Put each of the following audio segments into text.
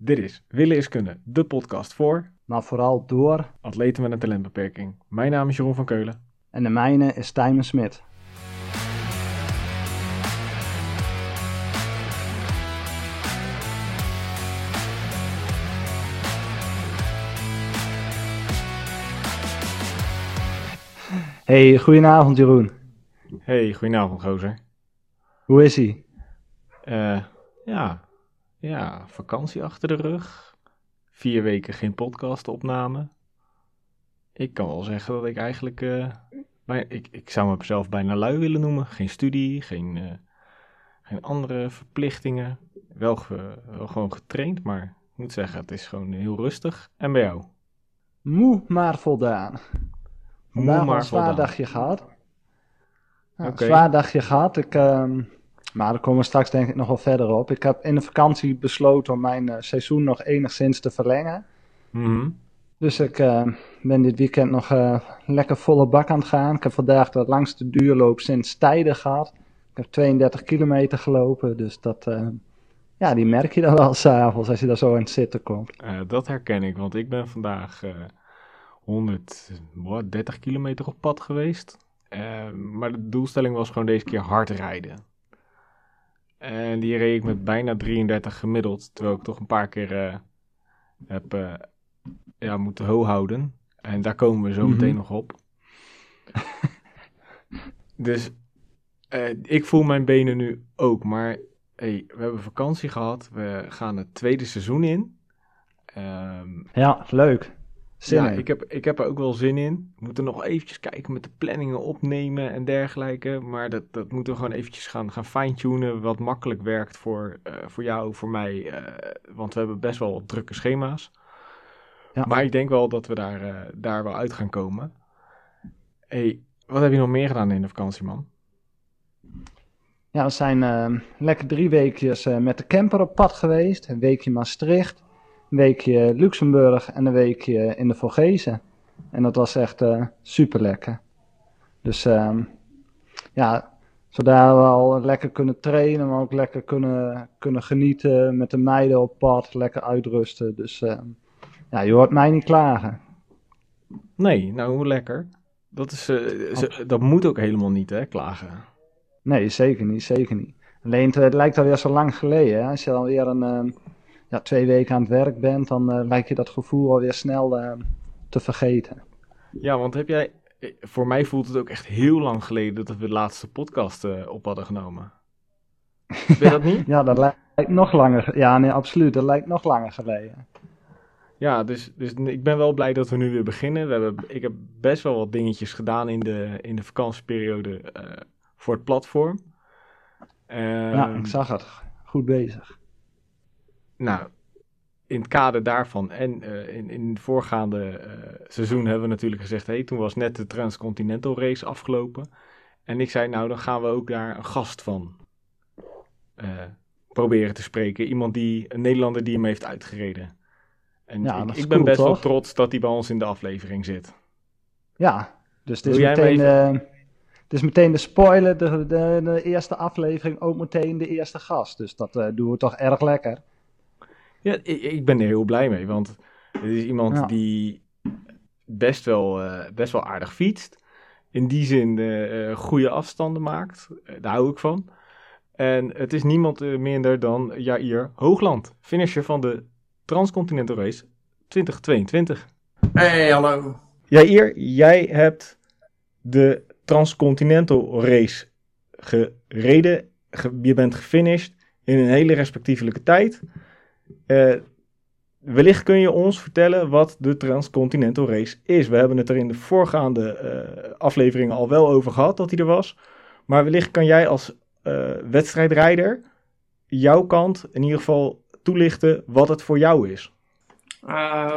Dit is Willen is Kunnen, de podcast voor maar vooral door. atleten met een talentbeperking. Mijn naam is Jeroen van Keulen. En de mijne is Tijmen Smit. Hey, goedenavond Jeroen. Hey, goedenavond gozer. Hoe is ie? Eh, ja, ja, vakantie achter de rug. Vier weken geen podcastopname. Ik kan wel zeggen dat ik eigenlijk, eh, bij, ik, ik zou mezelf bijna lui willen noemen. Geen studie, geen, eh, geen andere verplichtingen. Wel, ge- wel gewoon getraind, maar ik moet zeggen, het is gewoon heel rustig. En bij jou? Moe maar voldaan. Vandaag maar een zwaar voldaan. dagje gehad. Zwaar dagje gehad. Ik, ehm, maar daar komen we straks denk ik nog wel verder op. Ik heb in de vakantie besloten om mijn eh, seizoen nog enigszins te verlengen. Mhm. Dus ik eh, ben dit weekend nog eh, lekker volle bak aan het gaan. Ik heb vandaag de langste duurloop sinds tijden gehad. Ik heb 32 kilometer gelopen. Dus dat, ja, die merk je dan wel s'avonds als je daar zo aan het zitten komt. Dat herken ik, want ik ben vandaag eh 130 kilometer op pad geweest. Maar de doelstelling was gewoon deze keer hard rijden. En die reed ik met bijna 33 gemiddeld, terwijl ik toch een paar keer eh, heb eh, ja, moeten ho houden. En daar komen we zo Mhm. meteen nog op. dus eh, ik voel mijn benen nu ook, maar hey, we hebben vakantie gehad. We gaan het tweede seizoen in. Ehm, Ja, leuk. Zin ja, in. ik heb, ik heb er ook wel zin in. We moeten nog eventjes kijken met de planningen opnemen en dergelijke. Maar dat, dat moeten we gewoon eventjes gaan, gaan fine-tunen. Wat makkelijk werkt voor, eh, voor jou, voor mij. eh, want we hebben best wel wat drukke schema's. Ja. Maar ik denk wel dat we daar, eh, daar wel uit gaan komen. hey, wat heb je nog meer gedaan in de vakantie, man? Ja, we zijn lekker drie weekjes met de camper op pad geweest. Een weekje Maastricht, een weekje Luxemburg en een weekje in de Vogezen. En dat was echt super lekker. Dus ehm, ja, zodat we al lekker kunnen trainen, maar ook lekker kunnen, kunnen genieten met de meiden op pad, lekker uitrusten. Dus ehm, ja, je hoort mij niet klagen. Nee, nou hoe lekker. Dat, is, eh, ze- dat moet ook helemaal niet, hè, klagen. Nee, zeker niet, zeker niet. Alleen het, het lijkt alweer zo lang geleden. Hè? Als je alweer een, ehm, ja, twee weken aan het werk bent, dan eh, lijkt je dat gevoel alweer snel ehm, te vergeten. Ja, want heb jij. eh, Voor mij voelt het ook echt heel lang geleden dat we de laatste podcast eh, op hadden genomen. Je dat niet? Ja, dat lijkt nog langer. ge- Ja, nee, absoluut. Dat lijkt nog langer geleden. Ja, dus, dus ik ben wel blij dat we nu weer beginnen. We hebben, ik heb best wel wat dingetjes gedaan in de, in de vakantieperiode eh, voor het platform. ja, Ehm, ik zag het. Goed bezig. Nou, in het kader daarvan en eh, in, in het voorgaande eh, seizoen hebben we natuurlijk gezegd: hey, toen was net de Transcontinental Race afgelopen. En ik zei: Nou, dan gaan we ook daar een gast van eh, proberen te spreken. Iemand die, een Nederlander die hem heeft uitgereden. En Ja, ik, ik ben cool, best wel trots dat hij bij ons in de aflevering zit. Ja, dus het is, meteen, meteen de spoiler, de, de, de eerste aflevering, ook meteen de eerste gast. Dus dat doen we toch erg lekker. Ja, ik, ik ben er heel blij mee, want het is iemand Ja. die best wel, eh, best wel aardig fietst. In die zin eh, eh, goede afstanden maakt. Daar hou ik van. En het is niemand minder dan Jair Hoogland, finisher van de Transcontinental Race 2022. Hey, hallo. Jair, jij hebt de Transcontinental Race gereden. Ge- je bent gefinished in een hele respectievelijke tijd. Eh, wellicht kun je ons vertellen wat de Transcontinental Race is. We hebben het er in de voorgaande eh, afleveringen al wel over gehad dat hij er was. Maar wellicht kan jij als eh, wedstrijdrijder jouw kant in ieder geval toelichten wat het voor jou is.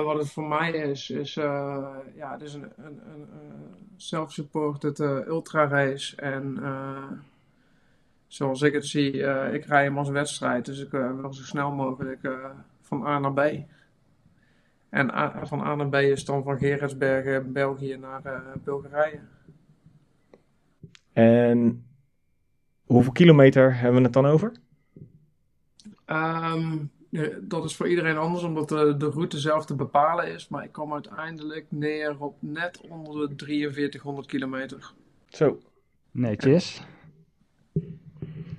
Wat het voor mij is, is ja, het is een, een, een, self-supported eh, ultra race. En zoals ik het zie, eh, ik rij hem als wedstrijd. Dus ik eh, wil zo snel mogelijk eh, van A naar B. En A- van A naar B is dan van Gerardsbergen, België naar eh, Bulgarije. En hoeveel kilometer hebben we het dan over? Ehm, eh, dat is voor iedereen anders, omdat de, de route zelf te bepalen is. Maar ik kwam uiteindelijk neer op net onder de 4300 kilometer. Zo. Netjes.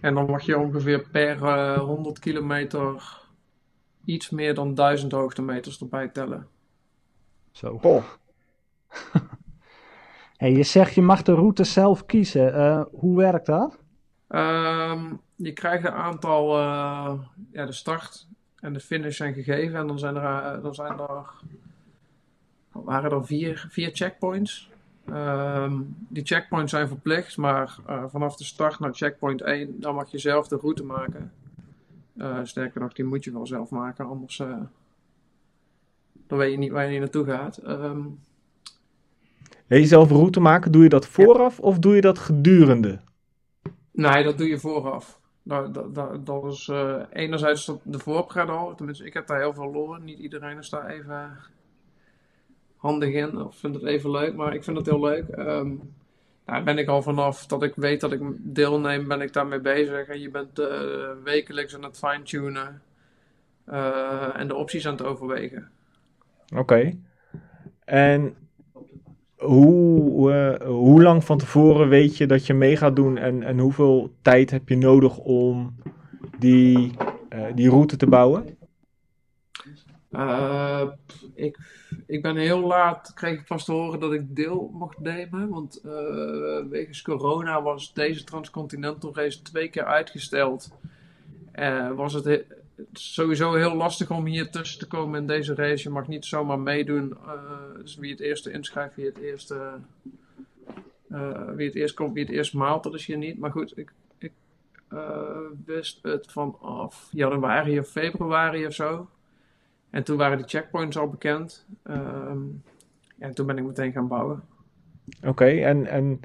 En dan mag je ongeveer per eh 100 kilometer iets meer dan 1000 hoogtemeters erbij tellen. Zo. Hey, je zegt je mag de route zelf kiezen. Eh, hoe werkt dat? Ehm, je krijgt een aantal, eh, ja, de start en de finish zijn gegeven. En dan zijn er, eh, dan zijn er waren er vier, vier checkpoints. Ehm, die checkpoints zijn verplicht, maar eh, vanaf de start naar checkpoint 1, dan mag je zelf de route maken. Eh, sterker nog, die moet je wel zelf maken, anders eh, dan weet je niet waar je naartoe gaat. Ehm, Wil je zelf een route maken? Doe je dat vooraf of doe je dat gedurende? Nee, dat doe je vooraf. Dat, dat, dat, dat is enerzijds de voorpret al. Tenminste, ik heb daar heel veel lol in. Niet iedereen is daar even handig in of vindt het even leuk. Maar ik vind het heel leuk. Ehm daar ben ik al vanaf dat ik weet dat ik deelneem, ben ik daarmee bezig. En je bent eh, wekelijks aan het fine-tunen. eh, en de opties aan het overwegen. Oké. En hoe, eh, hoe lang van tevoren weet je dat je mee gaat doen en, en hoeveel tijd heb je nodig om die, die route te bouwen? Eh, ik, ik ben heel laat, kreeg ik pas te horen dat ik deel mocht nemen. Want eh, wegens corona was deze Transcontinental Race twee keer uitgesteld. Eh, was het he- sowieso heel lastig om hier tussen te komen in deze race. Je mag niet zomaar meedoen. Dus wie het eerste inschrijft, wie het eerste, wie het eerst komt, wie het eerst maalt, dat is hier niet. Maar goed, ik, ik wist het vanaf januari of februari of zo. En toen waren de checkpoints al bekend. Ehm, en toen ben ik meteen gaan bouwen. Oké, en, en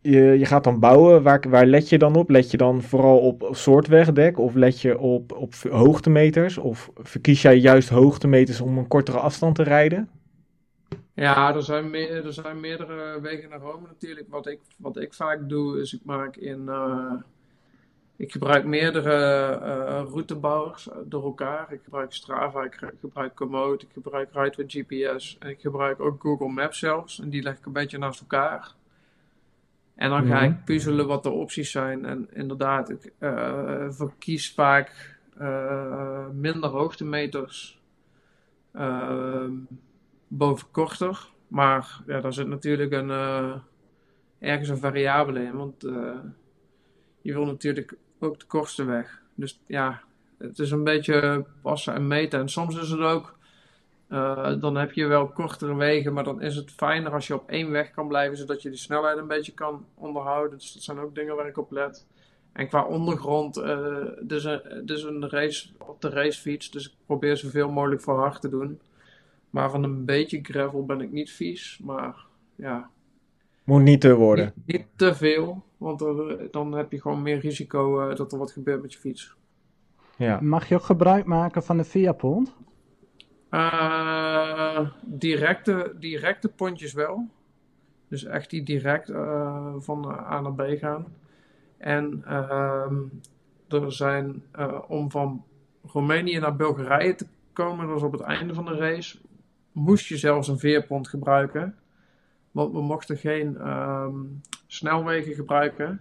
je, je gaat dan bouwen. Waar, waar let je dan op? Let je dan vooral op soort wegdek? Of let je op, op hoogtemeters? Of verkies jij juist hoogtemeters om een kortere afstand te rijden? Ja, er zijn, meer, er zijn meerdere wegen naar Rome natuurlijk. Wat ik, wat ik vaak doe, is ik maak in. eh, ik gebruik meerdere eh, routebouwers door elkaar. Ik gebruik Strava, ik ge- gebruik Komoot, ik gebruik Ride with GPS. En ik gebruik ook Google Maps zelfs. En die leg ik een beetje naast elkaar. En dan ga Mhm. ik puzzelen wat de opties zijn. En inderdaad, ik eh, verkies vaak eh, minder hoogtemeters. Ehm boven korter. Maar ja, daar zit natuurlijk een, eh, ergens een variabele in. Want eh, je wil natuurlijk ook de kortste weg. Dus ja, het is een beetje passen en meten. En soms is het ook, eh, dan heb je wel kortere wegen, maar dan is het fijner als je op één weg kan blijven, zodat je die snelheid een beetje kan onderhouden. Dus dat zijn ook dingen waar ik op let. En qua ondergrond, eh dus een, dus een race op de racefiets, dus ik probeer zoveel mogelijk voor hard te doen. Maar van een beetje gravel ben ik niet vies, maar ja, Moet niet te worden. niet, niet te veel, want er- dan heb je gewoon meer risico eh, dat er wat gebeurt met je fiets. Ja. Mag je ook gebruik maken van de Viapont? Eh, directe, directe pontjes wel. Dus echt die direct eh, van A naar B gaan. En ehm, er zijn, eh, om van Roemenië naar Bulgarije te komen, dat was op het einde van de race, moest je zelfs een veerpont gebruiken. Want we mochten geen ehm, snelwegen gebruiken.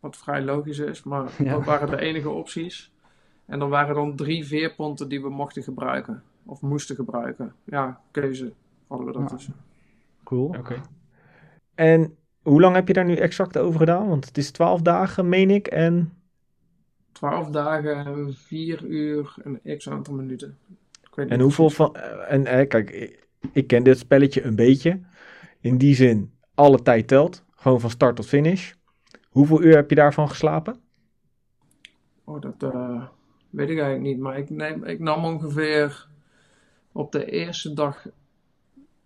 Wat vrij logisch is, maar Ja. dat waren de enige opties. En er waren dan drie veerponten die we mochten gebruiken. Of moesten gebruiken. Ja, keuze hadden we Ja. daartussen. Cool. Oké. En hoe lang heb je daar nu exact over gedaan? Want het is 12 dagen, meen ik. En 12 dagen, 4 uur en x aantal minuten. Ik weet niet En hoeveel van. En eh, kijk, ik, ik ken dit spelletje een beetje. In die zin, alle tijd telt. Gewoon van start tot finish. Hoeveel uur heb je daarvan geslapen? Oh, dat eh, weet ik eigenlijk niet. Maar ik, neem, ik nam ongeveer op de eerste dag.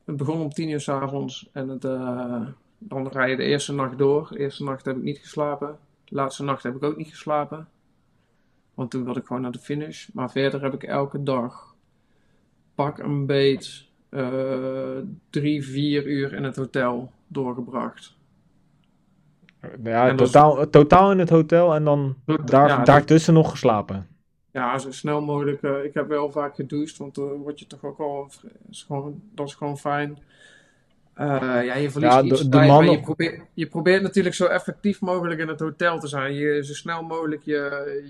Het begon om 10 uur s avonds. En het, eh, dan ga je de eerste nacht door. De eerste nacht heb ik niet geslapen. Laatste nacht heb ik ook niet geslapen. Want toen wilde ik gewoon naar de finish. Maar verder heb ik elke dag pak een beet drie, vier uur in het hotel doorgebracht. Ja, En dat is- totaal, totaal in het hotel en dan daar, ja, dat- daartussen nog geslapen. Ja, zo snel mogelijk. eh, ik heb wel vaak gedoucht, want dan word je toch ook al... Is gewoon, dat is gewoon fijn. Eh, ja, je verliest Ja, de- iets de tijd, mannen- je probeert, je probeert natuurlijk zo effectief mogelijk in het hotel te zijn. Je, zo snel mogelijk je,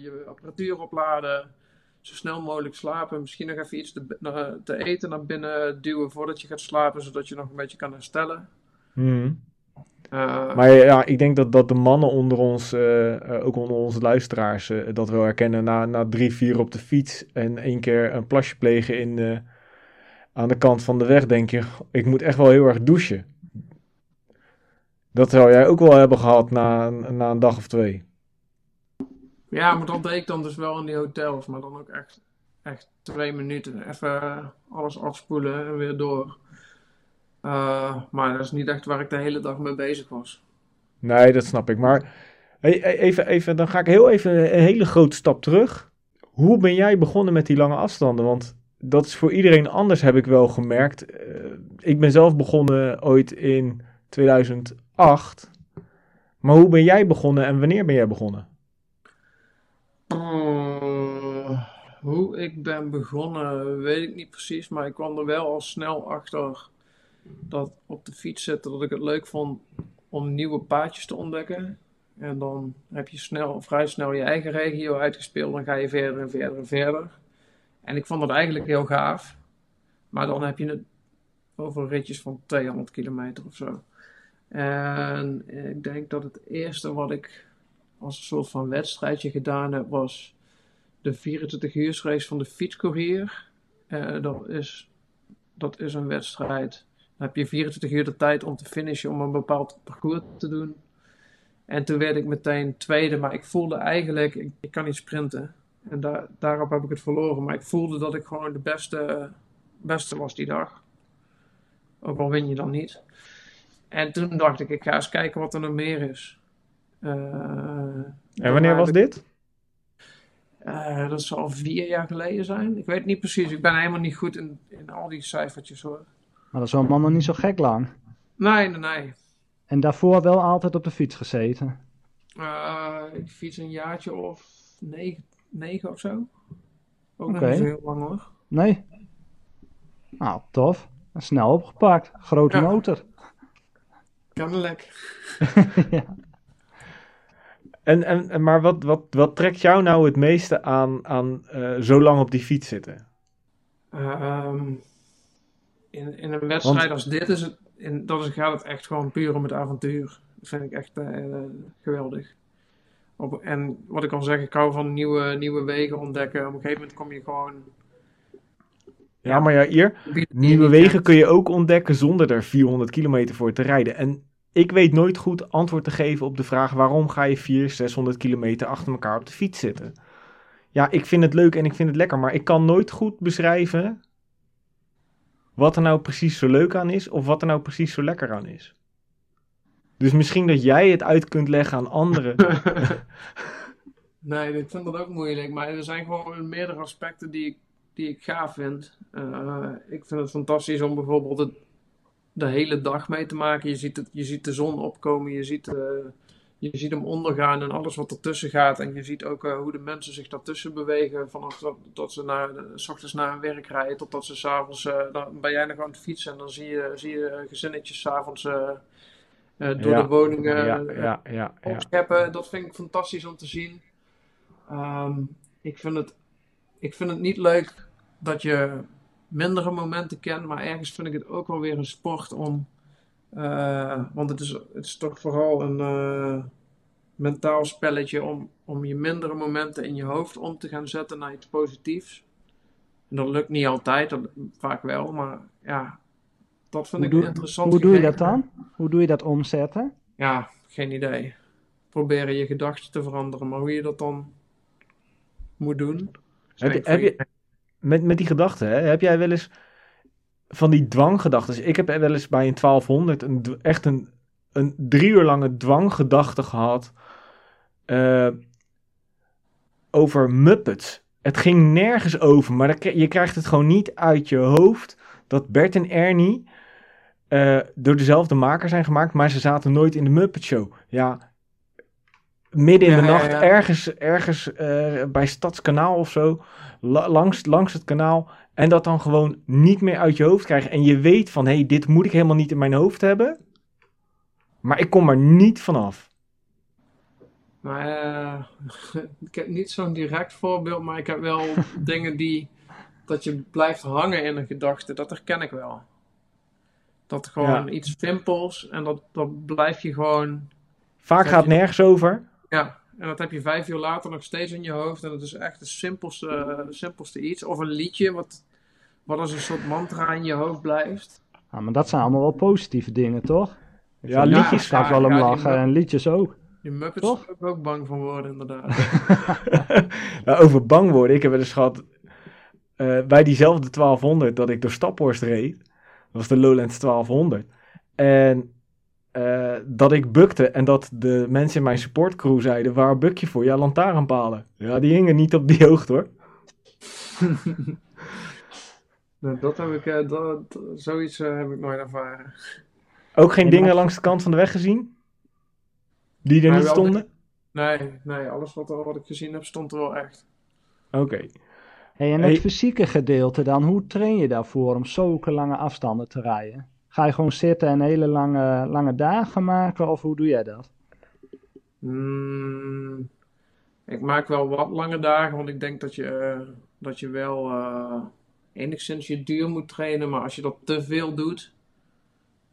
je apparatuur opladen. Zo snel mogelijk slapen. Misschien nog even iets te, naar- te eten naar binnen duwen voordat je gaat slapen, zodat je nog een beetje kan herstellen. Mhm. Eh, Maar ja, ik denk dat, dat de mannen onder ons, eh, eh, ook onder onze luisteraars, eh, dat wel herkennen. Na, na drie, vier op de fiets en één keer een plasje plegen in, eh, aan de kant van de weg, denk je, ik moet echt wel heel erg douchen. Dat zou jij ook wel hebben gehad na, na een dag of twee. Ja, maar dat deed ik dan dus wel in die hotels. Maar dan ook echt, echt twee minuten. Even eh, alles afspoelen en weer door. Eh, maar dat is niet echt waar ik de hele dag mee bezig was. Nee, dat snap ik. Maar even, even, dan ga ik heel even een hele grote stap terug. Hoe ben jij begonnen met die lange afstanden? Want dat is voor iedereen anders, heb ik wel gemerkt. Eh, ik ben zelf begonnen ooit in 2008. Maar hoe ben jij begonnen en wanneer ben jij begonnen? Eh, hoe ik ben begonnen, weet ik niet precies. Maar ik kwam er wel al snel achter dat op de fiets zitten dat ik het leuk vond om nieuwe paadjes te ontdekken. En dan heb je snel, vrij snel je eigen regio uitgespeeld. Dan ga je verder en verder en verder. En ik vond dat eigenlijk heel gaaf. Maar dan heb je het over ritjes van 200 kilometer of zo. En ik denk dat het eerste wat ik als een soort van wedstrijdje gedaan heb, was de 24 uursrace van de fietscourier. Eh, dat, is, dat is een wedstrijd. Dan heb je 24 uur de tijd om te finishen, om een bepaald parcours te doen. En toen werd ik meteen tweede, maar ik voelde eigenlijk, ik, kan niet sprinten. En daar, daarop heb ik het verloren. Maar ik voelde dat ik gewoon de beste, beste was die dag. Ook al win je dan niet. En toen dacht ik, ik ga eens kijken wat er nog meer is. Eh, En wanneer was dit? eh, dat zal vier jaar geleden zijn. Ik weet niet precies. Ik ben helemaal niet goed in, in al die cijfertjes hoor. Maar dat is allemaal nog niet zo gek lang. Nee, nee, nee. En daarvoor wel altijd op de fiets gezeten. Eh, ik fiets een jaartje of negen, negen of zo. Ook nog Oké. niet zo heel lang hoor. Nee? Nou, tof. Snel opgepakt. Grote Ja. motor. Kennelijk. ja. En, en, en- maar wat, wat, wat trekt jou nou het meeste aan, aan eh, zo lang op die fiets zitten? Ehm, in, in een wedstrijd Want- als dit is het, in, dat is, gaat het echt gewoon puur om het avontuur. Dat vind ik echt eh, geweldig. Op, en wat ik al zeg, ik hou van nieuwe, nieuwe wegen ontdekken. Op een gegeven moment kom je gewoon... Ja, maar ja, hier, Nieuwe wegen kun je ook ontdekken zonder er 400 kilometer voor te rijden. En ik weet nooit goed antwoord te geven op de vraag waarom ga je 400, 600 kilometer achter elkaar op de fiets zitten. Ja, ik vind het leuk en ik vind het lekker, maar ik kan nooit goed beschrijven wat er nou precies zo leuk aan is of wat er nou precies zo lekker aan is. Dus misschien dat jij het uit kunt leggen aan anderen. Nee, ik vind dat ook moeilijk. Maar er zijn gewoon meerdere aspecten die ik, die ik gaaf vind. Eh, ik vind het fantastisch om bijvoorbeeld het, de hele dag mee te maken. Je ziet, het, je ziet de zon opkomen, je ziet, eh, je ziet hem ondergaan en alles wat ertussen gaat. En je ziet ook eh, hoe de mensen zich daartussen bewegen. Vanaf dat, dat ze naar, s ochtends naar hun werk rijden totdat ze s'avonds... eh dan ben jij nog aan het fietsen en dan zie je, zie je gezinnetjes s'avonds eh eh door Ja. de woningen ja, eh, ja, ja, ja. opscheppen. Dat vind ik fantastisch om te zien. Ehm, ik, vind het, ik vind het niet leuk dat je mindere momenten kent, maar ergens vind ik het ook wel weer een sport om. eh, want het is, het is toch vooral een eh, mentaal spelletje om, om je mindere momenten in je hoofd om te gaan zetten naar iets positiefs. En dat lukt niet altijd, dat, vaak wel, maar ja, dat vind Hoe, ik doe, interessant hoe doe je dat dan? Hoe doe je dat omzetten? Ja, geen idee. Proberen je gedachten te veranderen, maar hoe je dat dan moet doen. Heb je, met, met die gedachten, hè, heb jij wel eens van die dwanggedachten? Ik heb wel eens bij een 1200 een, echt een, een drie uur lange dwanggedachte gehad eh, over Muppets. Het ging nergens over, maar je krijgt het gewoon niet uit je hoofd dat Bert en Ernie eh, door dezelfde maker zijn gemaakt, maar ze zaten nooit in de Muppet Show. Ja, midden in de Ja, nacht ja. ergens, ergens eh, bij Stadskanaal of zo, la- langs, langs het kanaal. En dat dan gewoon niet meer uit je hoofd krijgen. En je weet van, hé, hey, dit moet ik helemaal niet in mijn hoofd hebben. Maar ik kom er niet vanaf. Maar eh, ik heb niet zo'n direct voorbeeld, maar ik heb wel dingen die dat je blijft hangen in een gedachte. Dat herken ik wel. Dat gewoon Ja. iets simpels en dat, dat blijf je gewoon. Vaak gaat je- nergens over. Ja, en dat heb je vijf uur later nog steeds in je hoofd. En het is echt het simpelste, simpelste iets. Of een liedje wat, wat als een soort mantra in je hoofd blijft. Ja, maar dat zijn allemaal wel positieve dingen, toch? Ja, liedjes. Daar ga ik wel om Ja, lachen en liedjes ook. Die Muppets Toch? ik ook bang van worden, inderdaad. Nou, over bang worden. Ik heb wel eens gehad eh, bij diezelfde 1200 dat ik door Staphorst reed. Dat was de Lowlands 1200. En eh, dat ik bukte en dat de mensen in mijn supportcrew zeiden, waar buk je voor? Ja, lantaarnpalen. Ja, die hingen niet op die hoogte hoor. Nou, dat heb ik, eh, dat, zoiets eh, heb ik nooit ervaren. Ook geen Nee, dingen maar- langs de kant van de weg gezien? Die er Maar niet stonden? Nee, nee, alles wat, wat ik gezien heb stond er wel echt. Oké. Hey, en Hey. het fysieke gedeelte dan, hoe train je daarvoor om zulke lange afstanden te rijden? Ga je gewoon zitten en hele lange, lange dagen maken of hoe doe jij dat? Mm, ik maak wel wat lange dagen, want ik denk dat je, eh, dat je wel eh, enigszins je duur moet trainen. Maar als je dat te veel doet,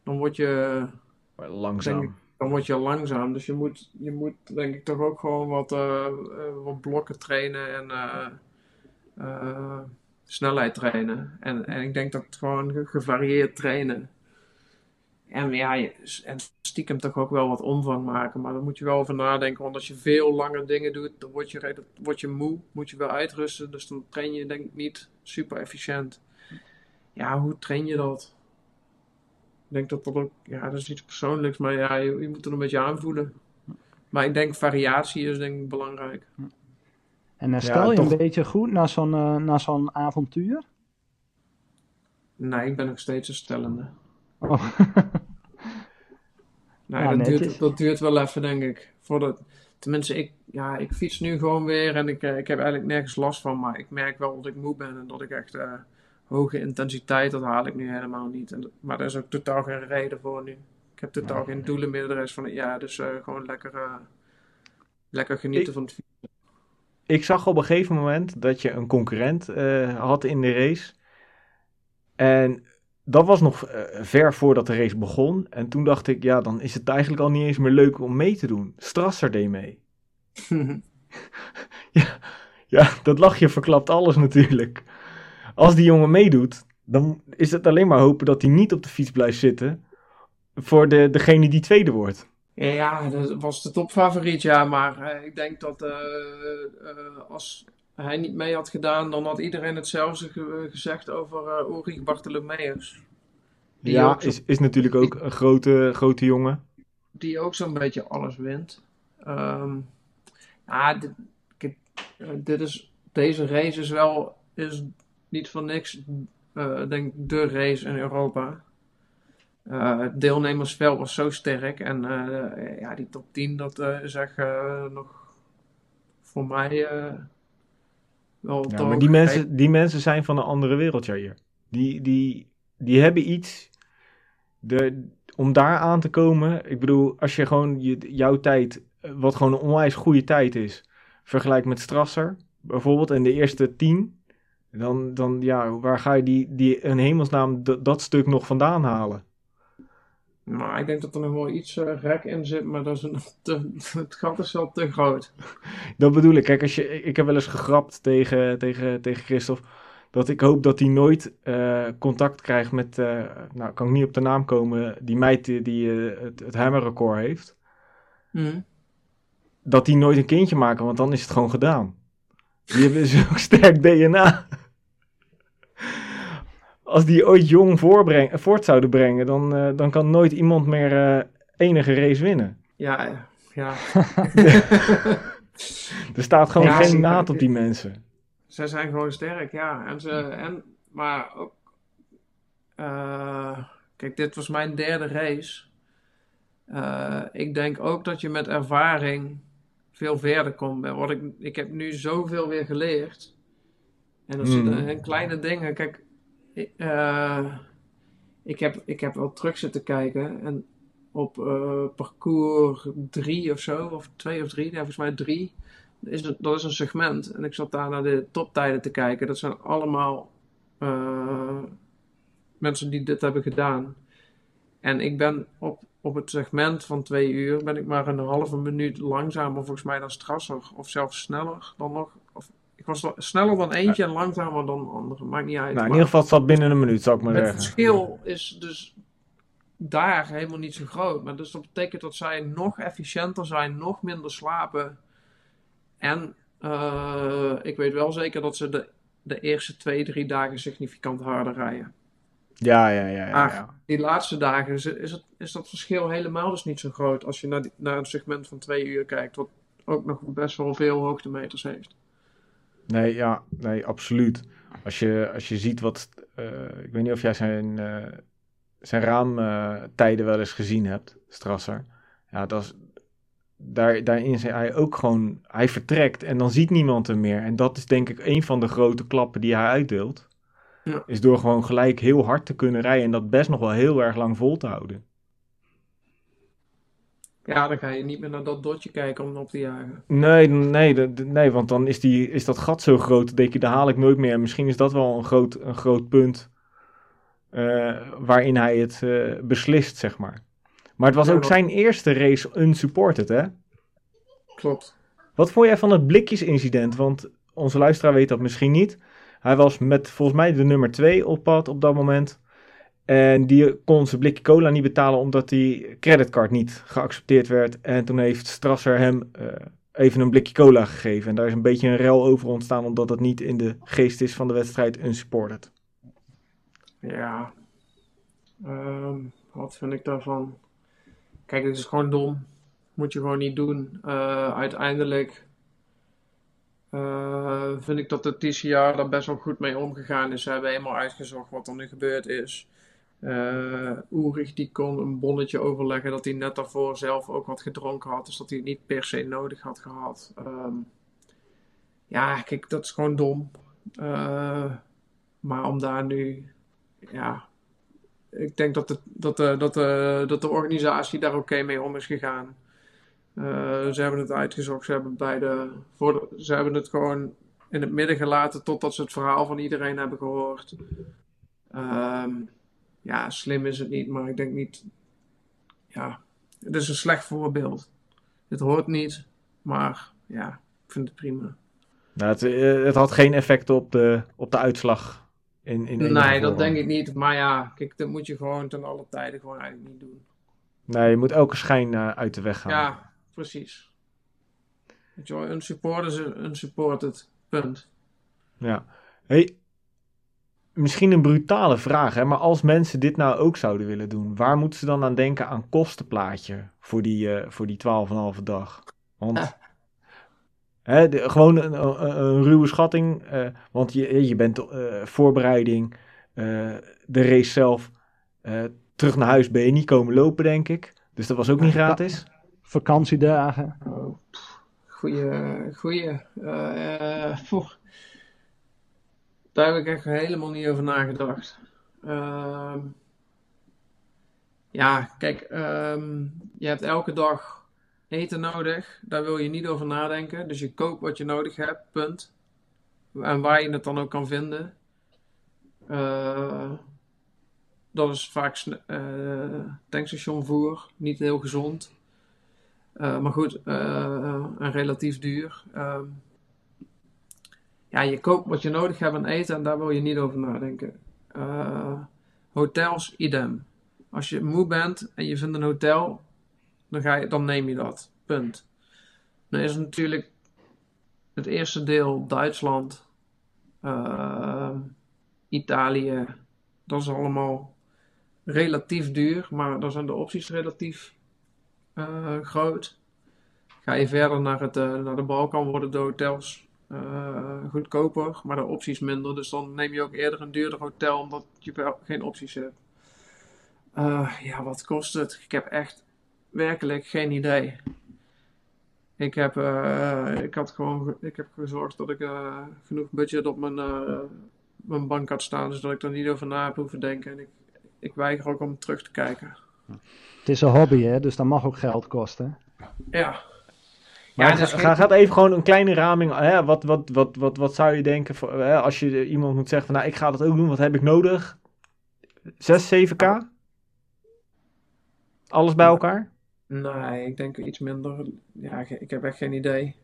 dan word je, Langzaam. Denk dan word je langzaam. Dus je moet, je moet denk ik toch ook gewoon wat, eh, wat blokken trainen en eh, eh, snelheid trainen. En, en ik denk dat het gewoon ge- gevarieerd trainen. En ja, je- en stiekem toch ook wel wat omvang maken. Maar daar moet je wel over nadenken. Want als je veel lange dingen doet, dan word je, word je moe. Moet je wel uitrusten. Dus dan train je denk ik niet super efficiënt. Ja, hoe train je dat? Ik denk dat dat ook, ja, dat is iets persoonlijks. Maar ja, je, je moet er een beetje aanvoelen. Maar ik denk variatie is denk ik belangrijk. En herstel je toch. een beetje goed na zo'n eh, na zo'n avontuur? Nee, ik ben nog steeds een stellende. Oh. Nee, Ja, dat, duurt, dat duurt wel even, denk ik. Voordat, tenminste, ik, ja, ik fiets nu gewoon weer en ik, eh, ik heb eigenlijk nergens last van. Maar ik merk wel dat ik moe ben en dat ik echt eh, hoge intensiteit, dat haal ik nu helemaal niet. En, dat- maar daar is ook totaal geen reden voor nu. Ik heb totaal geen doelen meer de rest van het jaar. Dus eh, gewoon lekker, lekker genieten Ik- van het fietsen. ik zag op een gegeven moment dat je een concurrent had in de race. En dat was nog eh, ver voordat de race begon. En toen dacht ik, ja, dan is het eigenlijk al niet eens meer leuk om mee te doen. Strasser deed mee. Ja, ja, dat lachje verklapt alles natuurlijk. Als die jongen meedoet, dan is het alleen maar hopen dat hij niet op de fiets blijft zitten. Voor de, degene die tweede wordt. Ja, dat was de topfavoriet, ja. Maar eh, ik denk dat eh, als hij niet mee had gedaan, dan had iedereen hetzelfde ge- gezegd over eh Ulrich Bartholomeus. Die ja, zo- is, is natuurlijk ook een grote, grote jongen. Die ook zo'n beetje alles wint. Ehm, ja, dit, eh, dit is, deze race is wel is niet voor niks, eh, denk ik, de race in Europa. Eh, het deelnemersveld was zo sterk. En eh, ja, die top 10, dat eh, is echt eh, nog voor mij Ja, maar die mensen, die mensen zijn van een andere wereld, Jair. Die, die, die hebben iets. De, om daar aan te komen. Ik bedoel, als je gewoon je, jouw tijd, eh, wat gewoon een onwijs goede tijd is, vergelijkt met Strasser bijvoorbeeld en de eerste tien. Dan, dan ja, waar ga je die, die in hemelsnaam dat stuk nog vandaan halen? Maar ik denk dat er nog wel iets eh, rek in zit, maar dat is een, te, het gat is wel te groot. Dat bedoel ik. Kijk, als je, ik heb wel eens gegrapt tegen, tegen, tegen Christophe. Dat ik hoop dat hij nooit eh, contact krijgt met. eh, nou, kan ik niet op de naam komen. Die meid die, die het, het hammerrecord heeft. Mhm. Dat die nooit een kindje maken, want dan is het gewoon gedaan. Die hebben zo'n sterk DNA. Als die ooit jong voort zouden brengen, dan, eh, dan kan nooit iemand meer eh, enige race winnen. Ja, ja. Er staat gewoon Ja, geen naad op die mensen. Zij zijn gewoon sterk, ja. En ze, en, maar ook, eh, kijk, dit was mijn derde race. Ik denk ook dat je met ervaring veel verder kom. Wat ik, ik heb nu zoveel weer geleerd. En dat Hmm. zitten in kleine dingen. Kijk, eh, ik, heb, ik heb wel terug zitten kijken. En op eh, parcours drie of zo, of twee of drie, nee, volgens mij drie. Is dat is een segment. En ik zat daar naar de toptijden te kijken. Dat zijn allemaal eh, mensen die dit hebben gedaan. En ik ben op, op het segment van twee uur ben ik maar een halve minuut langzamer volgens mij dan Strasser. Of zelfs sneller dan nog. Ik was sneller dan eentje en langzamer dan de andere. Maakt niet uit. Nou, in Maar ieder geval het zat binnen een minuut, zou ik maar het zeggen. verschil is dus daar helemaal niet zo groot. Maar dus dat betekent dat zij nog efficiënter zijn, nog minder slapen. En eh, ik weet wel zeker dat ze de, de eerste twee, drie dagen significant harder rijden. Ja, ja, ja. ja, ja. Die laatste dagen is, is, het, is dat verschil helemaal dus niet zo groot als je naar, die- naar een segment van twee uur kijkt, wat ook nog best wel veel hoogtemeters heeft. Nee, ja, nee, absoluut. Als je, als je ziet wat. eh, ik weet niet of jij zijn, eh, zijn raamtijden wel eens gezien hebt, Strasser. Ja, dat is. Daar, daarin is hij ook gewoon. Hij vertrekt en dan ziet niemand hem meer. En dat is denk ik een van de grote klappen die hij uitdeelt. Ja. Is door gewoon gelijk heel hard te kunnen rijden en dat best nog wel heel erg lang vol te houden. Ja, dan ga je niet meer naar dat dotje kijken om op te jagen. Nee, nee, nee want dan is, die, is dat gat zo groot. Dan denk je, daar haal ik nooit meer. En misschien is dat wel een groot, een groot punt eh, waarin hij het eh, beslist, zeg maar. Maar het was Ja, ook zijn eerste race unsupported, hè? Klopt. Wat vond jij van het blikjesincident? Want onze luisteraar weet dat misschien niet. Hij was met volgens mij de nummer 2 op pad op dat moment. En die kon zijn blikje cola niet betalen omdat die creditcard niet geaccepteerd werd. En toen heeft Strasser hem eh, even een blikje cola gegeven. En daar is een beetje een rel over ontstaan omdat het niet in de geest is van de wedstrijd unsupported. Ja. Ehm, wat vind ik daarvan? Kijk, dit is gewoon dom. Moet je gewoon niet doen. Eh, uiteindelijk eh, vind ik dat de TCR daar best wel goed mee omgegaan is. Ze hebben helemaal uitgezocht wat er nu gebeurd is. Eh Ulrich die kon een bonnetje overleggen dat hij net daarvoor zelf ook wat gedronken had. Dus dat hij het niet per se nodig had gehad. Ehm, ja, kijk, dat is gewoon dom. Eh, maar om daar nu ja, ik denk dat de, dat de, dat de, dat de organisatie daar oké mee om is gegaan. Eh, ze hebben het uitgezocht, ze hebben, bij de, voor ze hebben het gewoon in het midden gelaten totdat ze het verhaal van iedereen hebben gehoord. Ehm, ja, slim is het niet, maar ik denk niet. Ja, het is een slecht voorbeeld. Het hoort niet, maar ja, ik vind het prima. Nou, het, eh, het had geen effect op de, op de uitslag. In, in Nee, dat vorm. denk ik niet. Maar ja, kijk, dat moet je gewoon ten alle tijde gewoon eigenlijk niet doen. Nee, je moet elke schijn eh, uit de weg gaan. Ja, precies. Weet je wel, een supporter is een een supported. Punt. Ja. Hey, misschien een brutale vraag, hè, maar als mensen dit nou ook zouden willen doen, waar moeten ze dan aan denken aan kostenplaatje voor die, eh voor die 12,5 dag? Want Ja. hè, de- gewoon een, een, een ruwe schatting, eh, want je, je bent eh, voorbereiding, eh, de race zelf, eh, terug naar huis ben je niet komen lopen, denk ik. Dus dat was ook niet gratis. Vakantiedagen. Goeie, goeie. eh, eh, poeh. Daar heb ik echt helemaal niet over nagedacht. Ehm, ja, kijk, ehm, je hebt elke dag eten nodig. Daar wil je niet over nadenken. Dus je koopt wat je nodig hebt, punt. En waar je het dan ook kan vinden. Eh, dat is vaak eh, tankstationvoer, niet heel gezond. Eh, maar goed, en relatief duur. Ehm, ja, je koopt wat je nodig hebt aan eten en daar wil je niet over nadenken. Eh, hotels, idem. Als je moe bent en je vindt een hotel, dan, ga je, dan neem je dat. Punt. Dan is natuurlijk het eerste deel Duitsland, ehm, Italië. Dat is allemaal relatief duur, maar dan zijn de opties relatief eh, groot. Ga je verder naar, het, eh, naar de Balkan, worden de hotels eh, goedkoper, maar de opties minder. Dus dan neem je ook eerder een duurder hotel, omdat je wel geen opties hebt. Eh, ja, wat kost het? Ik heb echt werkelijk geen idee. Ik heb, eh, ik had gewoon, ge- ik heb gezorgd dat ik eh, genoeg budget op mijn, eh, mijn bank had staan, zodat ik er niet over na heb hoeven denken. En ik, ik weiger ook om terug te kijken. Het is een hobby, hè, dus dat mag ook geld kosten. Ja. Maar Ja, ga, gaat even gewoon een kleine raming. Hè? Wat, wat, wat, wat, wat zou je denken voor, hè? als je iemand moet zeggen van nou ik ga dat ook doen, wat heb ik nodig? 6, 7k? Alles bij elkaar? Nee, ik denk iets minder. Ja, ik heb echt geen idee.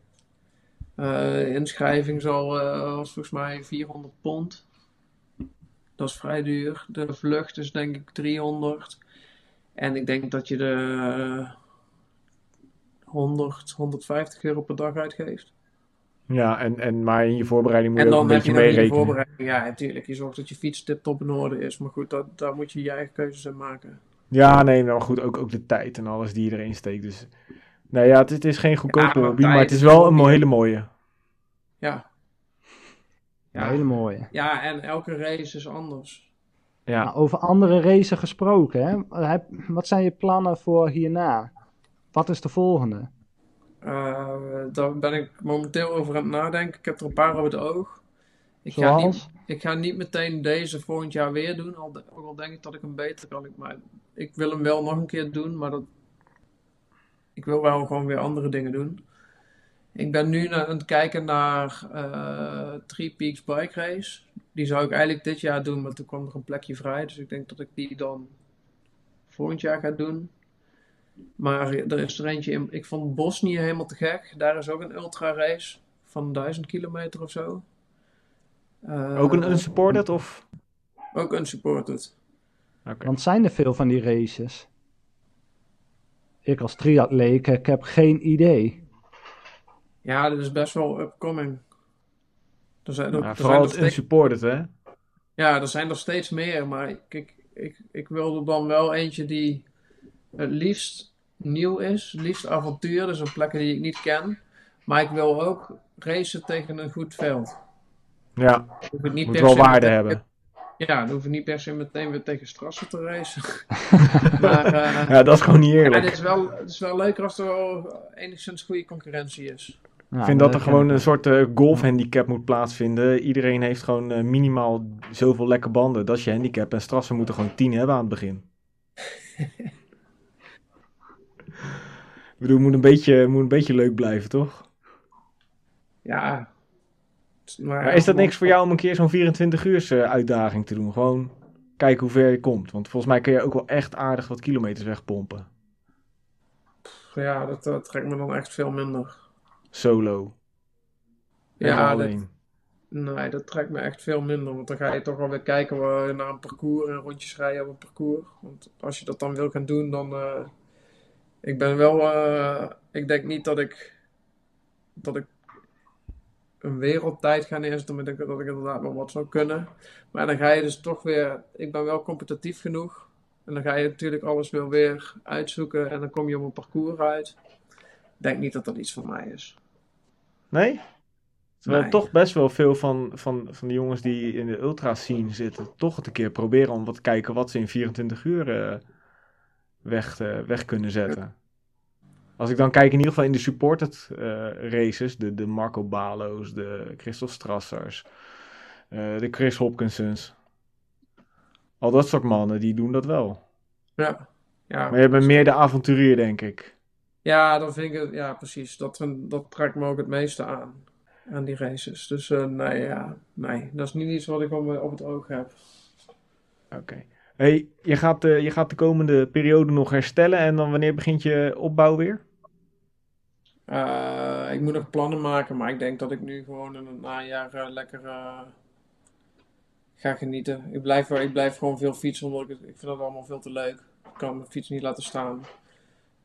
Eh, inschrijving zal, eh, was volgens mij 400 pond. Dat is vrij duur. De vlucht is denk ik 300. En ik denk dat je de 100, 150 euro per dag uitgeeft. Ja, en, en, maar in je voorbereiding moet En je ook dan een heb je in voorbereiding. Ja, natuurlijk. Je zorgt dat je fiets tip-top in orde is. Maar goed, dat, daar moet je je eigen keuzes in maken. Ja, nee, maar goed, ook, ook de tijd en alles die je erin steekt. Dus, nee, ja, het, het is geen goedkope maar hobby, maar het is wel een hele mooie. Ja. Een Ja. hele mooie. ja, en elke race is anders. Ja. Nou, over andere racen gesproken, hè? Wat zijn je plannen voor hierna? Wat is de volgende? Eh, daar ben ik momenteel over aan het nadenken. Ik heb er een paar op het oog. Ik ga, niet, ik ga niet meteen deze volgend jaar weer doen. Al, de- ook al denk ik dat ik hem beter kan. Ik, maar ik wil hem wel nog een keer doen. Maar dat, ik wil wel gewoon weer andere dingen doen. Ik ben nu aan het kijken naar eh Three Peaks Bike Race. Die zou ik eigenlijk dit jaar doen. Maar toen kwam er een plekje vrij. Dus ik denk dat ik die dan volgend jaar ga doen. Maar er is er eentje in. Ik vond Bosnië helemaal te gek. Daar is ook een ultra race van 1000 kilometer of zo. Eh, Ook een unsupported of? ook unsupported. Oké. Want zijn er veel van die races? Ik als triatleet, ik heb geen idee. Ja, dat is best wel upcoming. Er zijn, er, Ja, er vooral zijn het steeds, unsupported, hè? ja, er zijn er steeds meer. Maar ik, ik, ik, ik wil er dan wel eentje die het liefst nieuw is. Liefst avontuur. Dus een plekken die ik niet ken. Maar ik wil ook racen tegen een goed veld. Ja, Hoef ik niet moet wel se waarde meteen- hebben. Ja, dan hoef je niet per se meteen weer tegen strassen te racen. maar eh, Ja, dat is gewoon niet eerlijk. het, is wel, het is wel leuker als er wel enigszins goede concurrentie is. Nou, Ik vind dat er gewoon ik een soort eh, golfhandicap moet plaatsvinden. Iedereen heeft gewoon eh, minimaal zoveel lekke banden. Dat is je handicap. En strassen moeten gewoon 10 hebben aan het begin. Ik bedoel, het moet een beetje, moet een beetje leuk blijven, toch? Ja. Maar, Maar is dat niks voor jou om een keer zo'n 24 uur uitdaging te doen? Gewoon kijken hoe ver je komt. Want volgens mij kun je ook wel echt aardig wat kilometers wegpompen. Ja, dat, dat trekt me dan echt veel minder. Solo. Ja, dat, alleen. nee, dat trekt me echt veel minder. Want dan ga je toch wel weer kijken naar een parcours en rondjes rijden op een parcours. Want als je dat dan wil gaan doen, dan. eh, ik ben wel. eh, ik denk niet dat ik. Dat ik een wereldtijd ga neerzetten. Maar ik denk dat ik inderdaad wel wat zou kunnen. Maar dan ga je dus toch weer. Ik ben wel competitief genoeg. En dan ga je natuurlijk alles wel weer uitzoeken. En dan kom je op een parcours uit. Ik denk niet dat dat iets voor mij is. Nee? Terwijl Nee. toch best wel veel van, van, van die jongens die in de ultra scene zitten, toch het een keer proberen om wat te kijken wat ze in 24 uur eh, weg, eh, weg kunnen zetten. Als ik dan kijk in ieder geval in de supported eh, races, de, de Marco Balo's, de Christophe Strassers, eh, de Chris Hopkinsons. Al dat soort mannen, die doen dat wel. Ja. Ja, Maar je bent meer de avonturier, denk ik. Ja, dan vind ik het, ja, precies. Dat, dat trekt me ook het meeste aan. Aan die races. Dus nee, ja, nee. Dat is niet iets wat ik op, op het oog heb. Oké. Hey, je, gaat, eh, je gaat de komende periode nog herstellen en dan wanneer begint je opbouw weer? Eh, ik moet nog plannen maken, maar ik denk dat ik nu gewoon in het najaar eh, lekker ga genieten. Ik blijf, ik blijf gewoon veel fietsen, omdat ik, ik vind dat allemaal veel te leuk. Ik kan mijn fiets niet laten staan.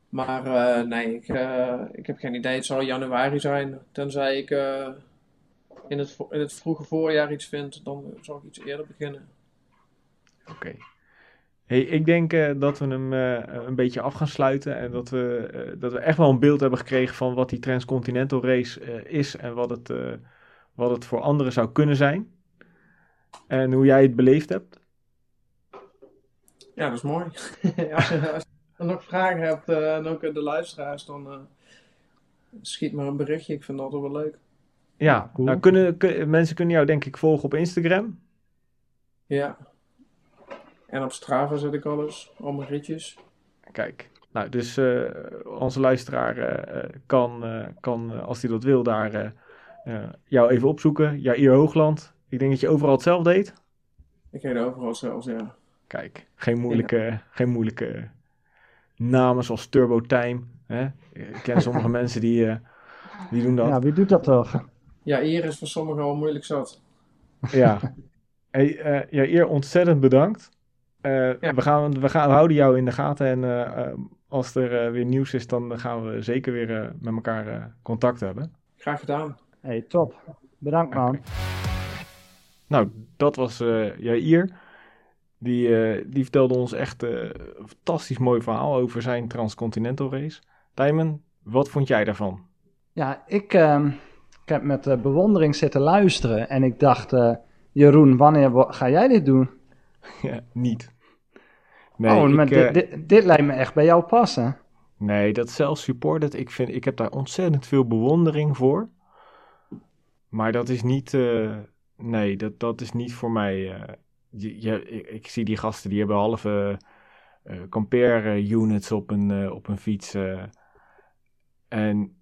Maar nee, ik, ik heb geen idee. Het zal januari zijn. Tenzij ik in, het, in het vroege voorjaar iets vind, dan zal ik iets eerder beginnen. Oké. Hey, ik denk eh, dat we hem eh, een beetje af gaan sluiten en dat we, eh, dat we echt wel een beeld hebben gekregen van wat die Transcontinental Race eh, is en wat het, eh, wat het voor anderen zou kunnen zijn. En hoe jij het beleefd hebt. Ja, dat is mooi. als, je, als je nog vragen hebt, eh, en ook de luisteraars, dan eh, schiet maar een berichtje. Ik vind dat altijd wel leuk. Ja, Cool. nou, kunnen, kun- mensen kunnen jou denk ik volgen op Instagram. Ja. En op Strava zet ik alles, al mijn ritjes. Kijk, nou, dus eh, onze luisteraar eh, eh, kan, eh, kan als hij dat wil, daar eh, eh, jou even opzoeken. Jair Hoogland. Ik denk dat je overal hetzelfde deed. Ik heet overal zelfs, ja. Kijk, geen moeilijke, geen moeilijke namen zoals Turbo Time. Hè? Ik ken sommige mensen die, eh, die doen dat. Ja, wie doet dat toch? Ja, hier is voor sommigen al moeilijk zat. Ja. Hey, eh, Jair, ontzettend bedankt. Eh, Ja. we, gaan, we, gaan, we houden jou in de gaten en eh, eh, als er eh, weer nieuws is, dan gaan we zeker weer eh, met elkaar eh, contact hebben. Graag gedaan. hey, top. Bedankt man. Nou, dat was eh Jair. Die, eh, die vertelde ons echt eh, een fantastisch mooi verhaal over zijn Transcontinental race. Tijmen, wat vond jij daarvan? Ja, ik, ehm, ik heb met bewondering zitten luisteren en ik dacht, eh, Jeroen, wanneer ga jij dit doen? Ja, niet. Nee, oh, maar ik, eh, dit, dit, dit lijkt me echt bij jou passen. nee, dat self-supported, ik, vind, ik heb daar ontzettend veel bewondering voor. Maar dat is niet, eh, nee, dat, dat is niet voor mij. eh, je, je- ik, ik zie die gasten, die hebben halve compare units op een, op een fiets. en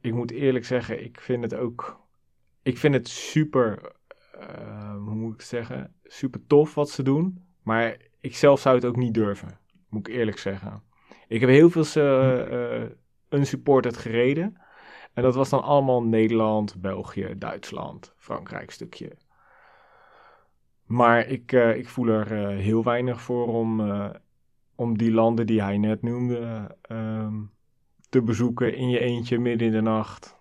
ik moet eerlijk zeggen, ik vind het ook, ik vind het super, hoe moet ik het zeggen, super tof wat ze doen. Maar ik zelf zou het ook niet durven, moet ik eerlijk zeggen. Ik heb heel veel uh, unsupported gereden. En dat was dan allemaal Nederland, België, Duitsland, Frankrijk stukje. Maar ik, eh, ik voel er heel weinig voor om, om die landen die hij net noemde ehm, te bezoeken in je eentje midden in de nacht.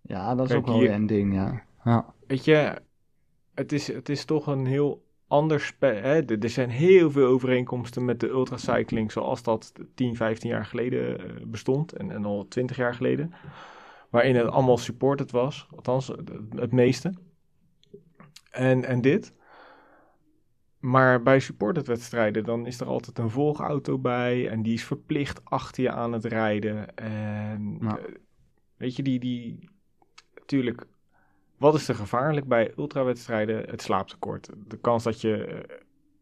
Ja, dat is Kijk, ook wel een ding, ja. ja. Weet je, het is, het is toch een heel ander spel. Hè? Er zijn heel veel overeenkomsten met de ultracycling zoals dat 10, 15 jaar geleden eh, bestond. En, en al 20 jaar geleden. Waarin het allemaal supported was. Althans, het, het meeste. En, en dit. Maar bij supported wedstrijden, dan is er altijd een volgauto bij. En die is verplicht achter je aan het rijden. En eh, weet je, die, die... Natuurlijk, wat is er gevaarlijk bij ultrawedstrijden? Het slaaptekort. De kans dat je eh,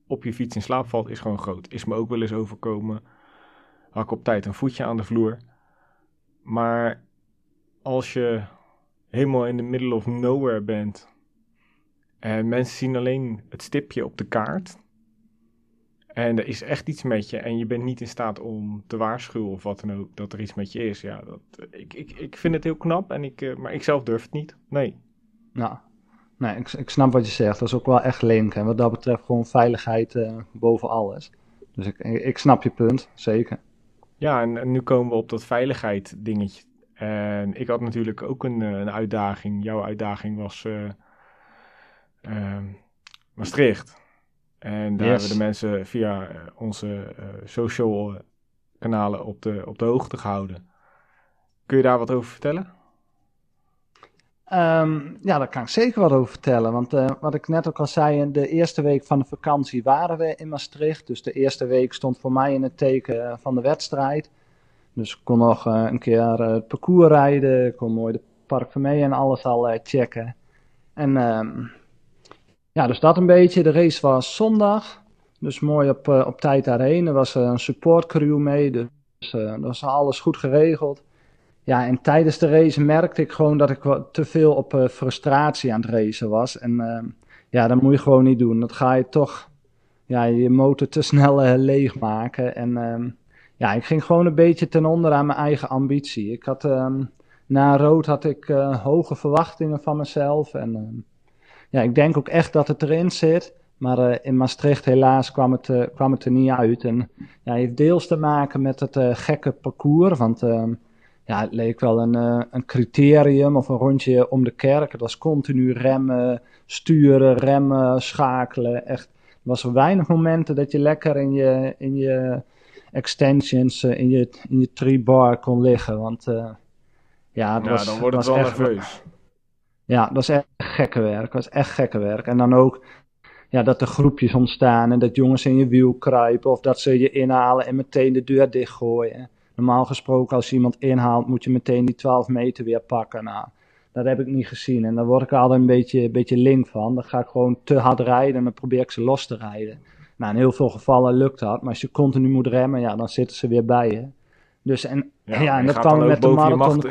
op je fiets in slaap valt is gewoon groot. Is me ook wel eens overkomen. Had ik op tijd een voetje aan de vloer. Maar als je helemaal in the middle of nowhere bent. En mensen zien alleen het stipje op de kaart. En er is echt iets met je. En je bent niet in staat om te waarschuwen of wat dan ook. Dat er iets met je is. Ja, dat, ik, ik, ik vind het heel knap. En ik, eh, maar ik zelf durf het niet. Nee. Nou, nee, ik, ik snap wat je zegt. Dat is ook wel echt link. En wat dat betreft gewoon veiligheid eh, boven alles. Dus ik, ik snap je punt, zeker. Ja, en, en nu komen we op dat veiligheid dingetje. En ik had natuurlijk ook een, eh, een uitdaging. Jouw uitdaging was eh, ehm, Maastricht. En daar Yes. hebben de mensen via onze social kanalen op de, op de hoogte gehouden. Kun je daar wat over vertellen? Ehm, ja, daar kan ik zeker wat over vertellen. Want eh, wat ik net ook al zei, de eerste week van de vakantie waren we in Maastricht. Dus de eerste week stond voor mij in het teken eh, van de wedstrijd. Dus ik kon nog eh, een keer het parcours rijden. Ik kon mooi de Park van Mee en alles al checken. En ehm, ja, dus dat een beetje. De race was zondag. Dus mooi op, op tijd daarheen. Er was een supportcrew mee. Dus dat was alles goed geregeld. Ja, en tijdens de race merkte ik gewoon dat ik te veel op eh, frustratie aan het racen was. En ehm, ja, dat moet je gewoon niet doen. Dat ga je toch ja, je motor te snel eh, leegmaken. En ehm, ja, ik ging gewoon een beetje ten onder aan mijn eigen ambitie. Ik had, ehm, na rood had ik eh, hoge verwachtingen van mezelf. En ja, ik denk ook echt dat het erin zit. Maar in Maastricht helaas kwam het, kwam het er niet uit. En ja, heeft deels te maken met het gekke parcours. Want ja, het leek wel een, eh, een criterium of een rondje om de kerk. Het was continu remmen, sturen, remmen, schakelen. Echt, er was weinig momenten dat je lekker in je, in je extensions, eh, in je, in je tree bar kon liggen. Want eh, ja, het Ja, was, dan wordt het was wel echt, nerveus. ja, dat was echt gekke werk. Dat was echt gekke werk. En dan ook ja, dat er groepjes ontstaan en dat jongens in je wiel kruipen of dat ze je inhalen en meteen de deur dichtgooien. Normaal gesproken als je iemand inhaalt, moet je meteen die 12 meter weer pakken. Nou, dat heb ik niet gezien. En daar word ik altijd een beetje, een beetje link van. Dan ga ik gewoon te hard rijden en dan probeer ik ze los te rijden. Nou, in heel veel gevallen lukt dat. Maar als je continu moet remmen, ja, dan zitten ze weer bij je. Dus en, ja, en dat kan met de marathon...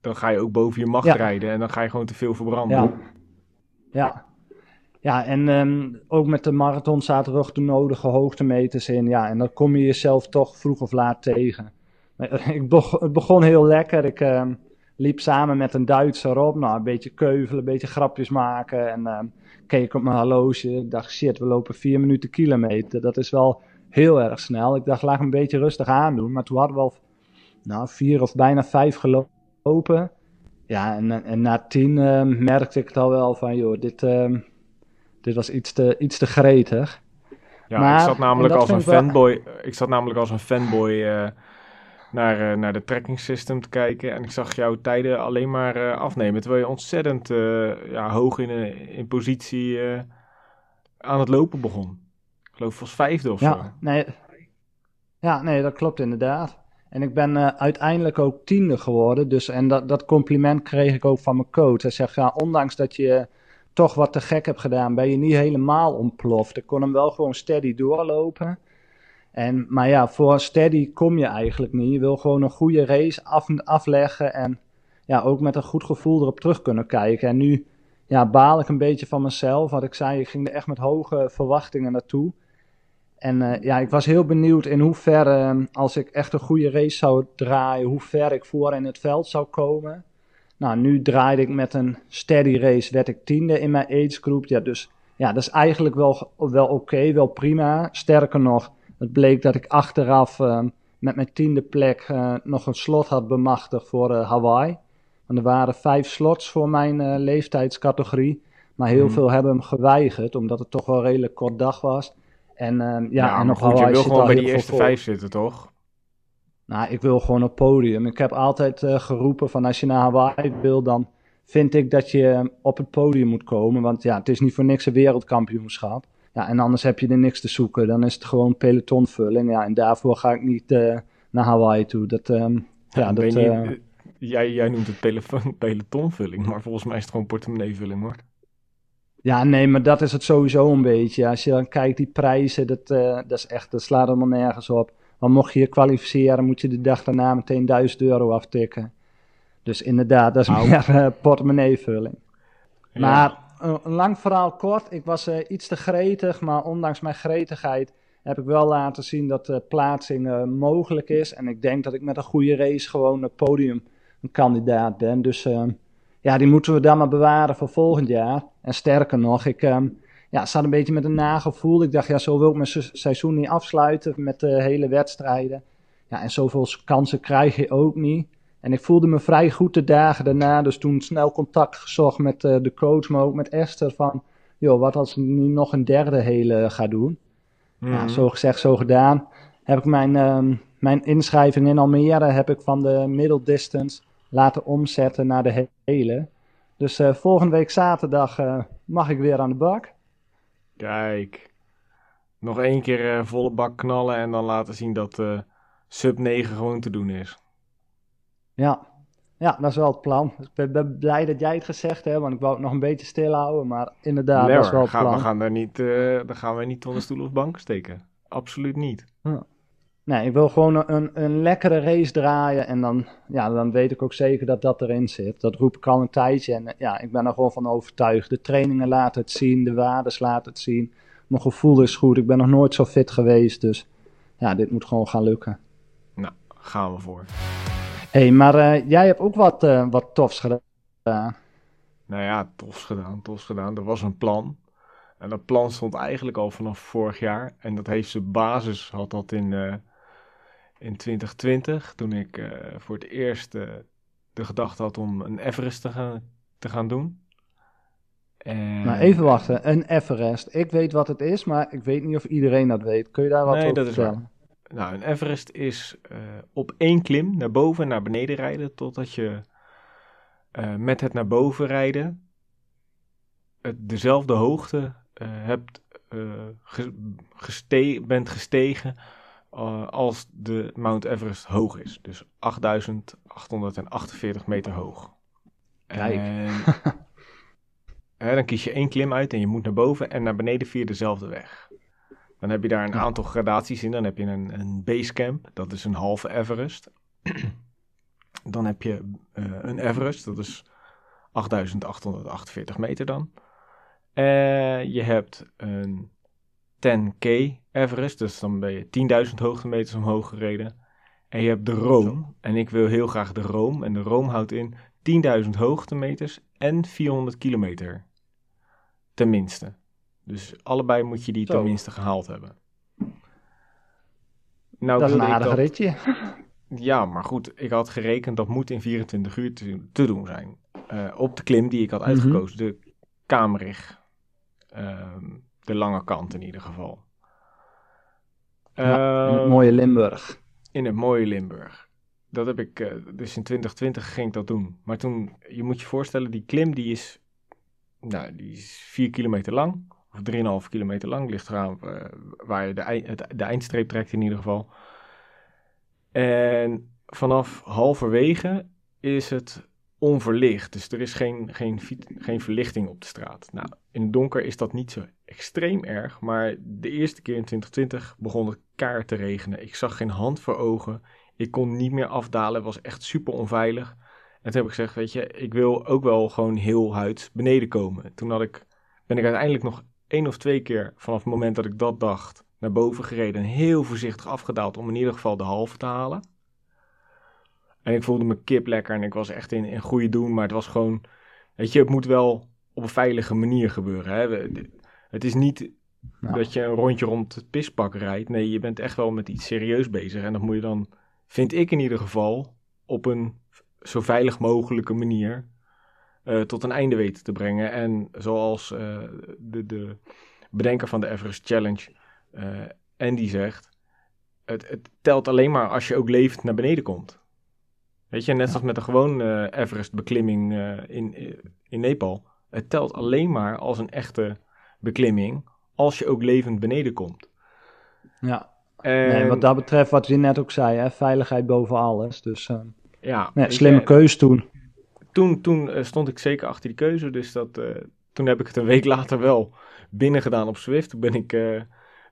dan ga je ook boven je macht rijden en dan ga je gewoon te veel verbranden. Ja, ja. ja en um, ook met de marathon zaten er ook de nodige hoogtemeters in. Ja, en dan kom je jezelf toch vroeg of laat tegen. Ik begon, het begon heel lekker. Ik um, liep samen met een Duitser op. Nou, een beetje keuvelen, een beetje grapjes maken. En um, keek op mijn horloge. Ik dacht, shit, we lopen vier minuten kilometer. Dat is wel heel erg snel. Ik dacht, laat een beetje rustig aandoen. Maar toen hadden we al nou, vier of bijna vijf gelopen. Ja, en, en na tien uh, merkte ik het al wel van, joh, dit, dit was iets te, iets te gretig. Ja, maar, ik zat namelijk als een fanboy. Ik zat namelijk als een fanboy uh, naar, uh, naar de tracking system te kijken. En ik zag jouw tijden alleen maar uh, afnemen. Terwijl je ontzettend ja, hoog in, in positie aan het lopen begon. Ik geloof als vijfde of ja, zo. Nee, ja, nee, dat klopt inderdaad. En ik ben uh, uiteindelijk ook tiende geworden. Dus, en dat, dat compliment kreeg ik ook van mijn coach. Hij zegt, ja, ondanks dat je toch wat te gek hebt gedaan, ben je niet helemaal ontploft. Ik kon hem wel gewoon steady doorlopen. En, maar ja, voor steady kom je eigenlijk niet. Je wil gewoon een goede race af, afleggen en ja, ook met een goed gevoel erop terug kunnen kijken. En nu ja, baal ik een beetje van mezelf. Wat ik zei, ik ging er echt met hoge verwachtingen naartoe. En uh, ja, ik was heel benieuwd in hoeverre, uh, als ik echt een goede race zou draaien, hoe ver ik voor in het veld zou komen. Nou, nu draaide ik met een steady race, werd ik tiende in mijn age. Ja, dus ja, dat is eigenlijk wel, wel oké, wel prima. Sterker nog, het bleek dat ik achteraf uh, met mijn tiende plek nog een slot had bemachtigd voor Hawaii. Want er waren vijf slots voor mijn leeftijdscategorie. Maar heel mm. veel hebben hem geweigerd, omdat het toch wel redelijk kort dag was. En, uh, ja, ja, en nog goed, je wil gewoon bij die eerste vijf zitten, toch? Nou, ik wil gewoon op podium. Ik heb altijd uh, geroepen van als je naar Hawaii wil, dan vind ik dat je op het podium moet komen. Want ja, het is niet voor niks een wereldkampioenschap. Ja, en anders heb je er niks te zoeken. Dan is het gewoon pelotonvulling. Ja, en daarvoor ga ik niet uh, naar Hawaii toe. Dat, um, ja, ja, dat, je, jij, jij noemt het pelotonvulling, maar volgens mij is het gewoon portemonneevulling hoor. Ja, nee, maar dat is het sowieso een beetje. Als je dan kijkt, die prijzen, dat, uh, dat is echt, dat slaat helemaal nergens op. Maar mocht je je kwalificeren, moet je de dag daarna meteen 1000 euro aftikken. Dus inderdaad, dat is nou. meer uh, portemonneevulling. Ja. Maar een lang verhaal kort, ik was iets te gretig, maar ondanks mijn gretigheid heb ik wel laten zien dat de plaatsing mogelijk is. En ik denk dat ik met een goede race gewoon een podium een kandidaat ben. Dus ja, die moeten we dan maar bewaren voor volgend jaar. En sterker nog, ik um, ja, zat een beetje met een nagevoel. Ik dacht, ja, zo wil ik mijn seizoen niet afsluiten met de hele wedstrijden. Ja, en zoveel kansen krijg je ook niet. En ik voelde me vrij goed de dagen daarna. Dus toen snel contact gezocht met uh, de coach, maar ook met Esther. Van, joh, wat als ik nu nog een derde hele ga doen? Mm. Ja, zo gezegd, zo gedaan. Heb ik mijn, um, mijn inschrijving in Almere heb ik van de middle distance laten omzetten naar de hele. Dus uh, volgende week zaterdag uh, mag ik weer aan de bak. Kijk. Nog één keer volle bak knallen en dan laten zien dat sub 9 gewoon te doen is. Ja. ja, dat is wel het plan. Ik ben, blij dat jij het gezegd hebt, want ik wou het nog een beetje stilhouden. Maar inderdaad, dat is wel het plan. We gaan daar niet, dan gaan we niet onder stoel of banken steken. Absoluut niet. Ja. Nee, ik wil gewoon een, een lekkere race draaien. En dan, ja, dan weet ik ook zeker dat dat erin zit. Dat roep ik al een tijdje. En ja, ik ben er gewoon van overtuigd. De trainingen laten het zien. De waardes laten het zien. Mijn gevoel is goed. Ik ben nog nooit zo fit geweest. Dus ja, dit moet gewoon gaan lukken. Nou, gaan we voor. Hé, hey, maar uh, jij hebt ook wat, uh, wat tofs gedaan. Nou ja, tofs gedaan, tofs gedaan. Er was een plan. En dat plan stond eigenlijk al vanaf vorig jaar. En dat heeft zijn basis, had dat in... Uh, in 2020, toen ik voor het eerst de gedachte had om een Everest te gaan, te gaan doen. En... Nou, even wachten. Een Everest. Ik weet wat het is, maar ik weet niet of iedereen dat weet. Kun je daar wat nee, over dat vertellen? Nou, een Everest is uh, op één klim naar boven en naar beneden rijden, totdat je met het naar boven rijden het dezelfde hoogte hebt, ge geste bent gestegen eh, als de Mount Everest hoog is. Dus 8848 meter hoog. Kijk. En, dan kies je één klim uit en je moet naar boven en naar beneden via dezelfde weg. Dan heb je daar een aantal gradaties in. Dan heb je een, een basecamp, dat is een halve Everest. dan heb je eh, een Everest, dat is 8848 meter dan. Eh, je hebt een 10K Everest, dus dan ben je 10.000 hoogtemeters omhoog gereden. En je hebt de Room, en ik wil heel graag de Room. En de Room houdt in 10.000 hoogtemeters en 400 kilometer. Tenminste. Dus allebei moet je die Zo. tenminste gehaald hebben. Nou, dat is een aardig dat- ritje. ja, maar goed, ik had gerekend dat moet in 24 uur te, te doen zijn. Eh, op de klim die ik had Mhm. uitgekozen, de Kamerig. Ehm, de lange kant in ieder geval. Ja, in het Ehm, mooie Limburg. in het mooie Limburg. Dat heb ik, eh, dus in 2020 ging ik dat doen. Maar toen, je moet je voorstellen, die klim die is, nou, die is 4 kilometer lang. Of 3,5 kilometer lang, ligt eraan eh, waar je de, ei- het- de eindstreep trekt in ieder geval. En vanaf halverwege is het onverlicht. Dus er is geen, geen, geen verlichting op de straat. Nou, in het donker is dat niet zo extreem erg. Maar de eerste keer in 2020 begon het kaart te regenen. Ik zag geen hand voor ogen. Ik kon niet meer afdalen. Het was echt super onveilig. En toen heb ik gezegd, weet je, ik wil ook wel gewoon heel huid beneden komen. Toen had ik, ben ik uiteindelijk nog één of twee keer vanaf het moment dat ik dat dacht naar boven gereden. En heel voorzichtig afgedaald om in ieder geval de halve te halen. En ik voelde me kip lekker en ik was echt in, in goede doen. Maar het was gewoon, weet je, het moet wel op een veilige manier gebeuren. Hè? Het is niet Nou, dat je een rondje rond het pispak rijdt. Nee, je bent echt wel met iets serieus bezig. En dat moet je dan, vind ik in ieder geval, op een zo veilig mogelijke manier eh, tot een einde weten te brengen. En zoals eh, de, de bedenker van de Everest Challenge, eh Andy zegt, het, het telt alleen maar als je ook levend naar beneden komt. Weet je, net zoals met een gewone Everest-beklimming in, in Nepal. Het telt alleen maar als een echte beklimming als je ook levend beneden komt. ja. En, Nee, wat dat betreft, wat je net ook zei, hè, veiligheid boven alles. Dus ja, nee, slimme je, keus toen. Toen, toen eh, stond ik zeker achter die keuze, dus dat, eh, toen heb ik het een week later wel binnen gedaan op Swift. Toen ben ik eh,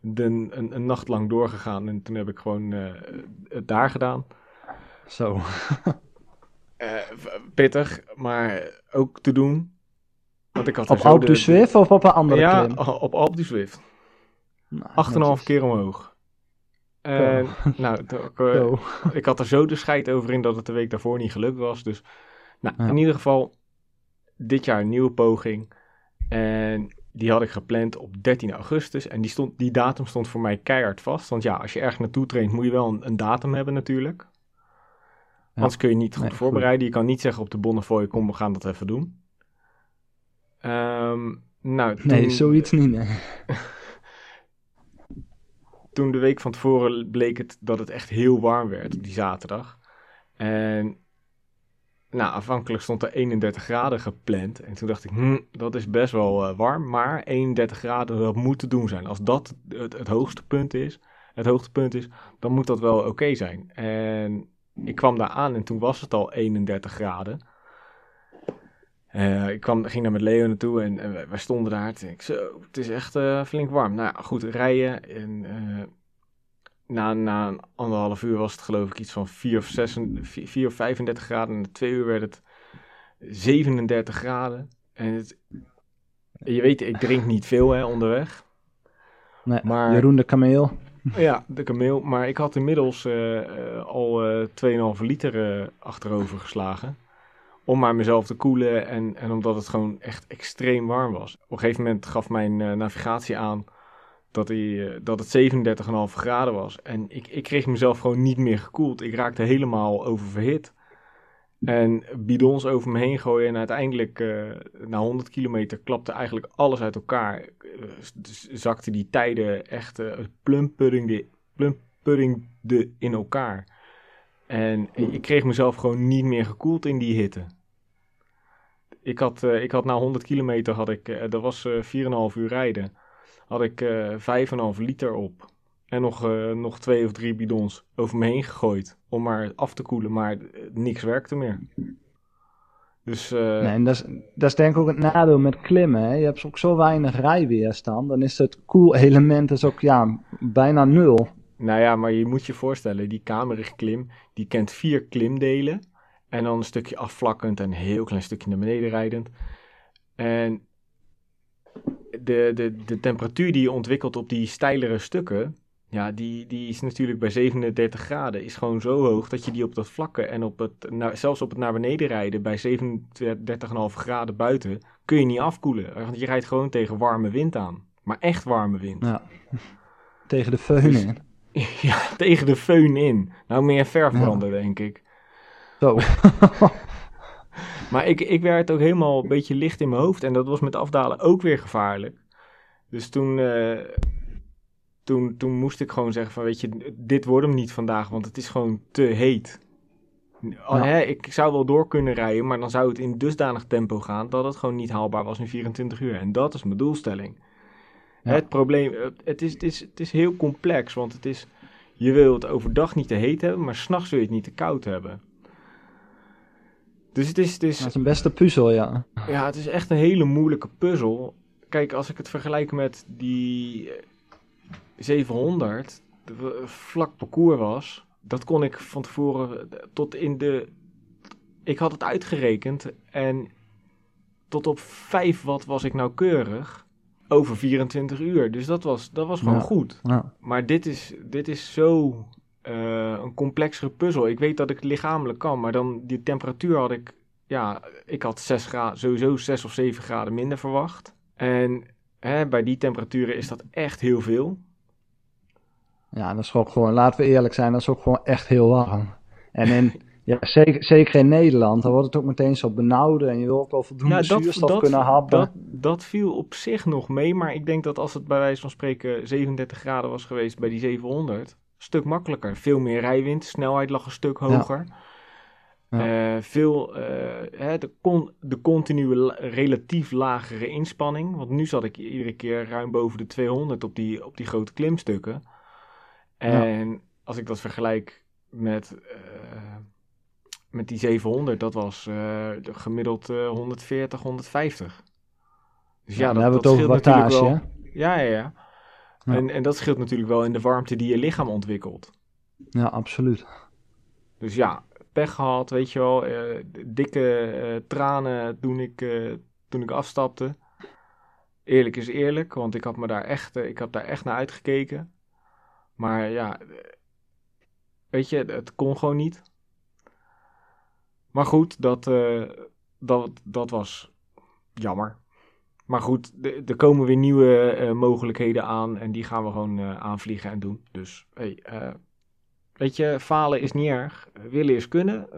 de, een, een nacht lang doorgegaan en toen heb ik gewoon het daar gedaan. Zo. Pittig, maar ook te doen. Want ik had Op Alpe de- du Zwift of op een andere ja, klim? op Alpe du Zwift. Nou, 8,5 netjes. keer omhoog. En, nou, ik, ik had er zo de scheid over in dat het de week daarvoor niet gelukt was. Dus nou, Ja. in ieder geval dit jaar een nieuwe poging. En die had ik gepland op 13 augustus. En die, stond, die datum stond voor mij keihard vast. Want ja, als je ergens naartoe traint, moet je wel een, een datum hebben natuurlijk. Anders kun je niet goed Nee, goed. voorbereiden. Je kan niet zeggen op de Bonnefoy, kom, we gaan dat even doen. Ehm, nou, Nee, toen- zoiets niet. Nee. toen de week van tevoren bleek het dat het echt heel warm werd op die zaterdag. En nou, afhankelijk stond er 31 graden gepland. En toen dacht ik, hm, dat is best wel eh, warm. Maar 31 graden, dat moet te doen zijn. Als dat het, hoogste punt is, het hoogtepunt is, dan moet dat wel oké zijn. En ik kwam daar aan en toen was het al 31 graden. Eh, ik kwam, ging daar met Leo naartoe en, en wij- stonden daar. Ik, zo, het is echt eh, flink warm. Nou goed, rijden. En na, na een anderhalf uur was het geloof ik iets van 4 of, 6, 4 of 35 graden. En na twee uur werd het 37 graden. En het, je weet, ik drink niet veel hè, onderweg. Nee, Maar- Jeroen de Kameel. Ja, de kameel. Maar ik had inmiddels eh, eh, al eh 2,5 liter achterover geslagen. Om maar mezelf te koelen en, en omdat het gewoon echt extreem warm was. Op een gegeven moment gaf mijn navigatie aan dat, eh, dat het 37,5 graden was. En ik, ik kreeg mezelf gewoon niet meer gekoeld. Ik raakte helemaal oververhit. En bidons over me heen gooien. En uiteindelijk, eh, na 100 kilometer, klapte eigenlijk alles uit elkaar. Dus zakte die tijden echt plumpuddingde, plumpuddingde in elkaar. En ik kreeg mezelf gewoon niet meer gekoeld in die hitte. Ik had, ik had na 100 kilometer, had ik, dat was eh 4,5 uur rijden, had ik eh 5,5 liter op. En nog, eh, nog twee of drie bidons over me heen gegooid. Om maar af te koelen, maar eh, niks werkte meer. Dus Nee, en dat is, dat is denk ik ook het nadeel met klimmen. Hè. Je hebt ook zo weinig rijweerstand. Dan is het koel-element dus ook ja, bijna nul. nou ja, maar je moet je voorstellen, die kamerige klim, die kent vier klimdelen. En dan een stukje afvlakkend en een heel klein stukje naar beneden rijdend. En de, de, de temperatuur die je ontwikkelt op die steilere stukken, ja, die, die is natuurlijk bij 37 graden is gewoon zo hoog dat je die op dat vlakke en op het, nou, zelfs op het naar beneden rijden bij 37,5 graden buiten, kun je niet afkoelen. Want je rijdt gewoon tegen warme wind aan. Maar echt warme wind. Ja. Tegen de föhn Dus- in. Ja, tegen de föhn in. Nou, meer verfbranden, denk ik. Zo. Maar ik, ik werd ook helemaal een beetje licht in mijn hoofd. En dat was met afdalen ook weer gevaarlijk. Dus toen, eh, toen, toen moest ik gewoon zeggen van, weet je, dit wordt hem niet vandaag, want het is gewoon te heet. Ja. hè, ik zou wel door kunnen rijden, maar dan zou het in dusdanig tempo gaan dat het gewoon niet haalbaar was in 24 uur. En dat is mijn doelstelling. Ja. Het probleem, eh, het is, het, is, het is heel complex, want het is, je wil het overdag niet te heet hebben, maar s'nachts wil je het niet te koud hebben. Dus het is, het is, Dat is een beste puzzel, ja. ja, het is echt een hele moeilijke puzzel. Kijk, als ik het vergelijk met die eh, 700, de w- vlak parcours was, dat kon ik van tevoren eh, tot in de. Ik had het uitgerekend en tot op 5 watt was ik nauwkeurig over 24 uur. Dus dat was, dat was gewoon Ja. goed. ja. Maar dit is, dit is zo eh, een complexere puzzel. Ik weet dat ik het lichamelijk kan, maar dan die temperatuur had ik... Ja, ik had 6 graden, sowieso 6 of 7 graden minder verwacht. En hè, bij die temperaturen is dat echt heel veel. Ja, dat is ook gewoon, laten we eerlijk zijn, dat is ook gewoon echt heel warm. En in, ja, zeker, zeker in Nederland, dan wordt het ook meteen zo benauwd en je wil ook wel voldoende Nou, dat, zuurstof dat, kunnen happen. dat, dat viel op zich nog mee, maar ik denk dat als het bij wijze van spreken 37 graden was geweest bij die 700, een stuk makkelijker. Veel meer rijwind, snelheid lag een stuk hoger. Ja. Eh, veel, eh, hè, de, con- de continue la- relatief lagere inspanning. Want nu zat ik iedere keer ruim boven de 200 op die, op die grote klimstukken. En als ik dat vergelijk met, eh, met die 700, dat was gemiddeld eh, 140, 150. Dus ja, dan dat, hebben we het over wattage, wel. Ja, ja, ja. Ja. En, en dat scheelt natuurlijk wel in de warmte die je lichaam ontwikkelt. Ja, absoluut. Dus ja, pech gehad, weet je wel. eh, dikke eh, tranen toen ik, eh, toen ik afstapte. Eerlijk is eerlijk, want ik had me daar echt, ik had daar echt naar uitgekeken. Maar ja, weet je, het kon gewoon niet. Maar goed, dat, dat, dat was jammer. Maar goed, er komen weer nieuwe eh, mogelijkheden aan en die gaan we gewoon eh, aanvliegen en doen. Dus hey, eh, weet je, falen is niet erg. Willen is kunnen.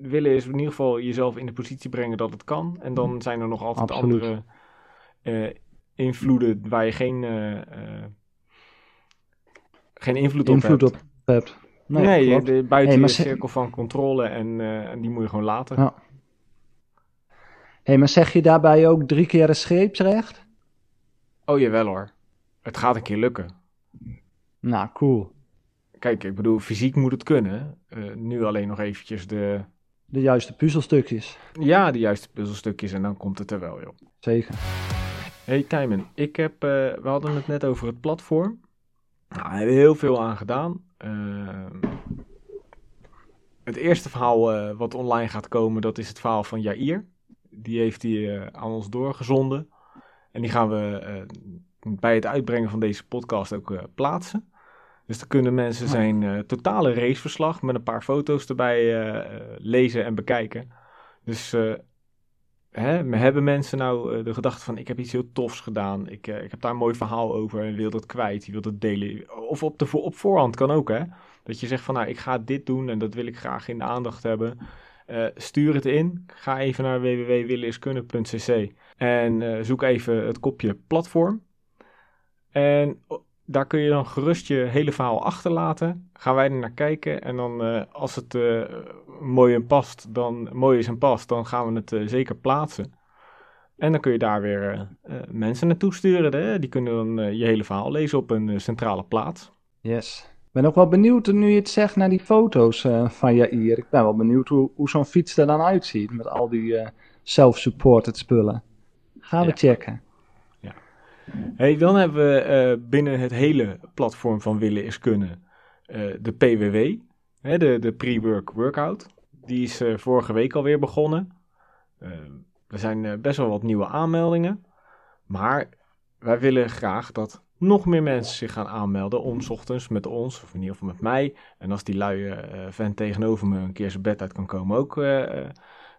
Willen is in ieder geval jezelf in de positie brengen dat het kan. En dan zijn er nog altijd Absoluut. andere invloeden waar je geen, geen invloed, Invloed op op hebt. hebt. Nee, Nee, de, buiten Hey, je cirkel van controle en, en die moet je gewoon laten. Ja. Hey, maar zeg je daarbij ook drie keer een scheepsrecht? Oh jawel hoor. Het gaat een keer lukken. Nou, cool. Kijk, ik bedoel, fysiek moet het kunnen. Eh, nu alleen nog eventjes de, De juiste puzzelstukjes. ja, de juiste puzzelstukjes en dan komt het er wel, joh. Zeker. Hey Tijmen, ik heb, eh, we hadden het net over het platform. Nou, we hebben heel veel aan gedaan. Ehm, het eerste verhaal eh, wat online gaat komen, dat is het verhaal van Jair. Die heeft hij eh, aan ons doorgezonden. En die gaan we eh, bij het uitbrengen van deze podcast ook eh, plaatsen. Dus dan kunnen mensen zijn totale raceverslag met een paar foto's erbij lezen en bekijken. Dus hè, hebben mensen nou de gedachte van ik heb iets heel tofs gedaan. Ik, ik heb daar een mooi verhaal over en wil dat kwijt. Je wilt het delen. Of op, de, op voorhand kan ook hè. Dat je zegt van nou ik ga dit doen en dat wil ik graag in de aandacht hebben. Eh, stuur het in. Ga even naar www.willeniskunnen.cc en eh, zoek even het kopje platform. En daar kun je dan gerust je hele verhaal achterlaten. Gaan wij er naar kijken. En dan eh, als het mooi en past, dan mooi is en past, dan gaan we het zeker plaatsen. En dan kun je daar weer mensen naartoe sturen. Hè? Die kunnen dan je hele verhaal lezen op een centrale plaats. Yes. Ik ben ook wel benieuwd nu je het zegt naar die foto's uh, van Jair. Ik ben wel benieuwd hoe, hoe zo'n fiets er dan uitziet met al die uh, self-supported spullen. Gaan we checken. Ja. Hey, dan hebben we uh, binnen het hele platform van Willen is Kunnen de PWW, hè, de, de pre-work workout. Die is vorige week alweer begonnen. er zijn best wel wat nieuwe aanmeldingen. Maar wij willen graag dat nog meer mensen zich gaan aanmelden om s ochtends met ons, of in ieder geval met mij, en als die luie uh, vent tegenover me een keer zijn bed uit kan komen, ook uh,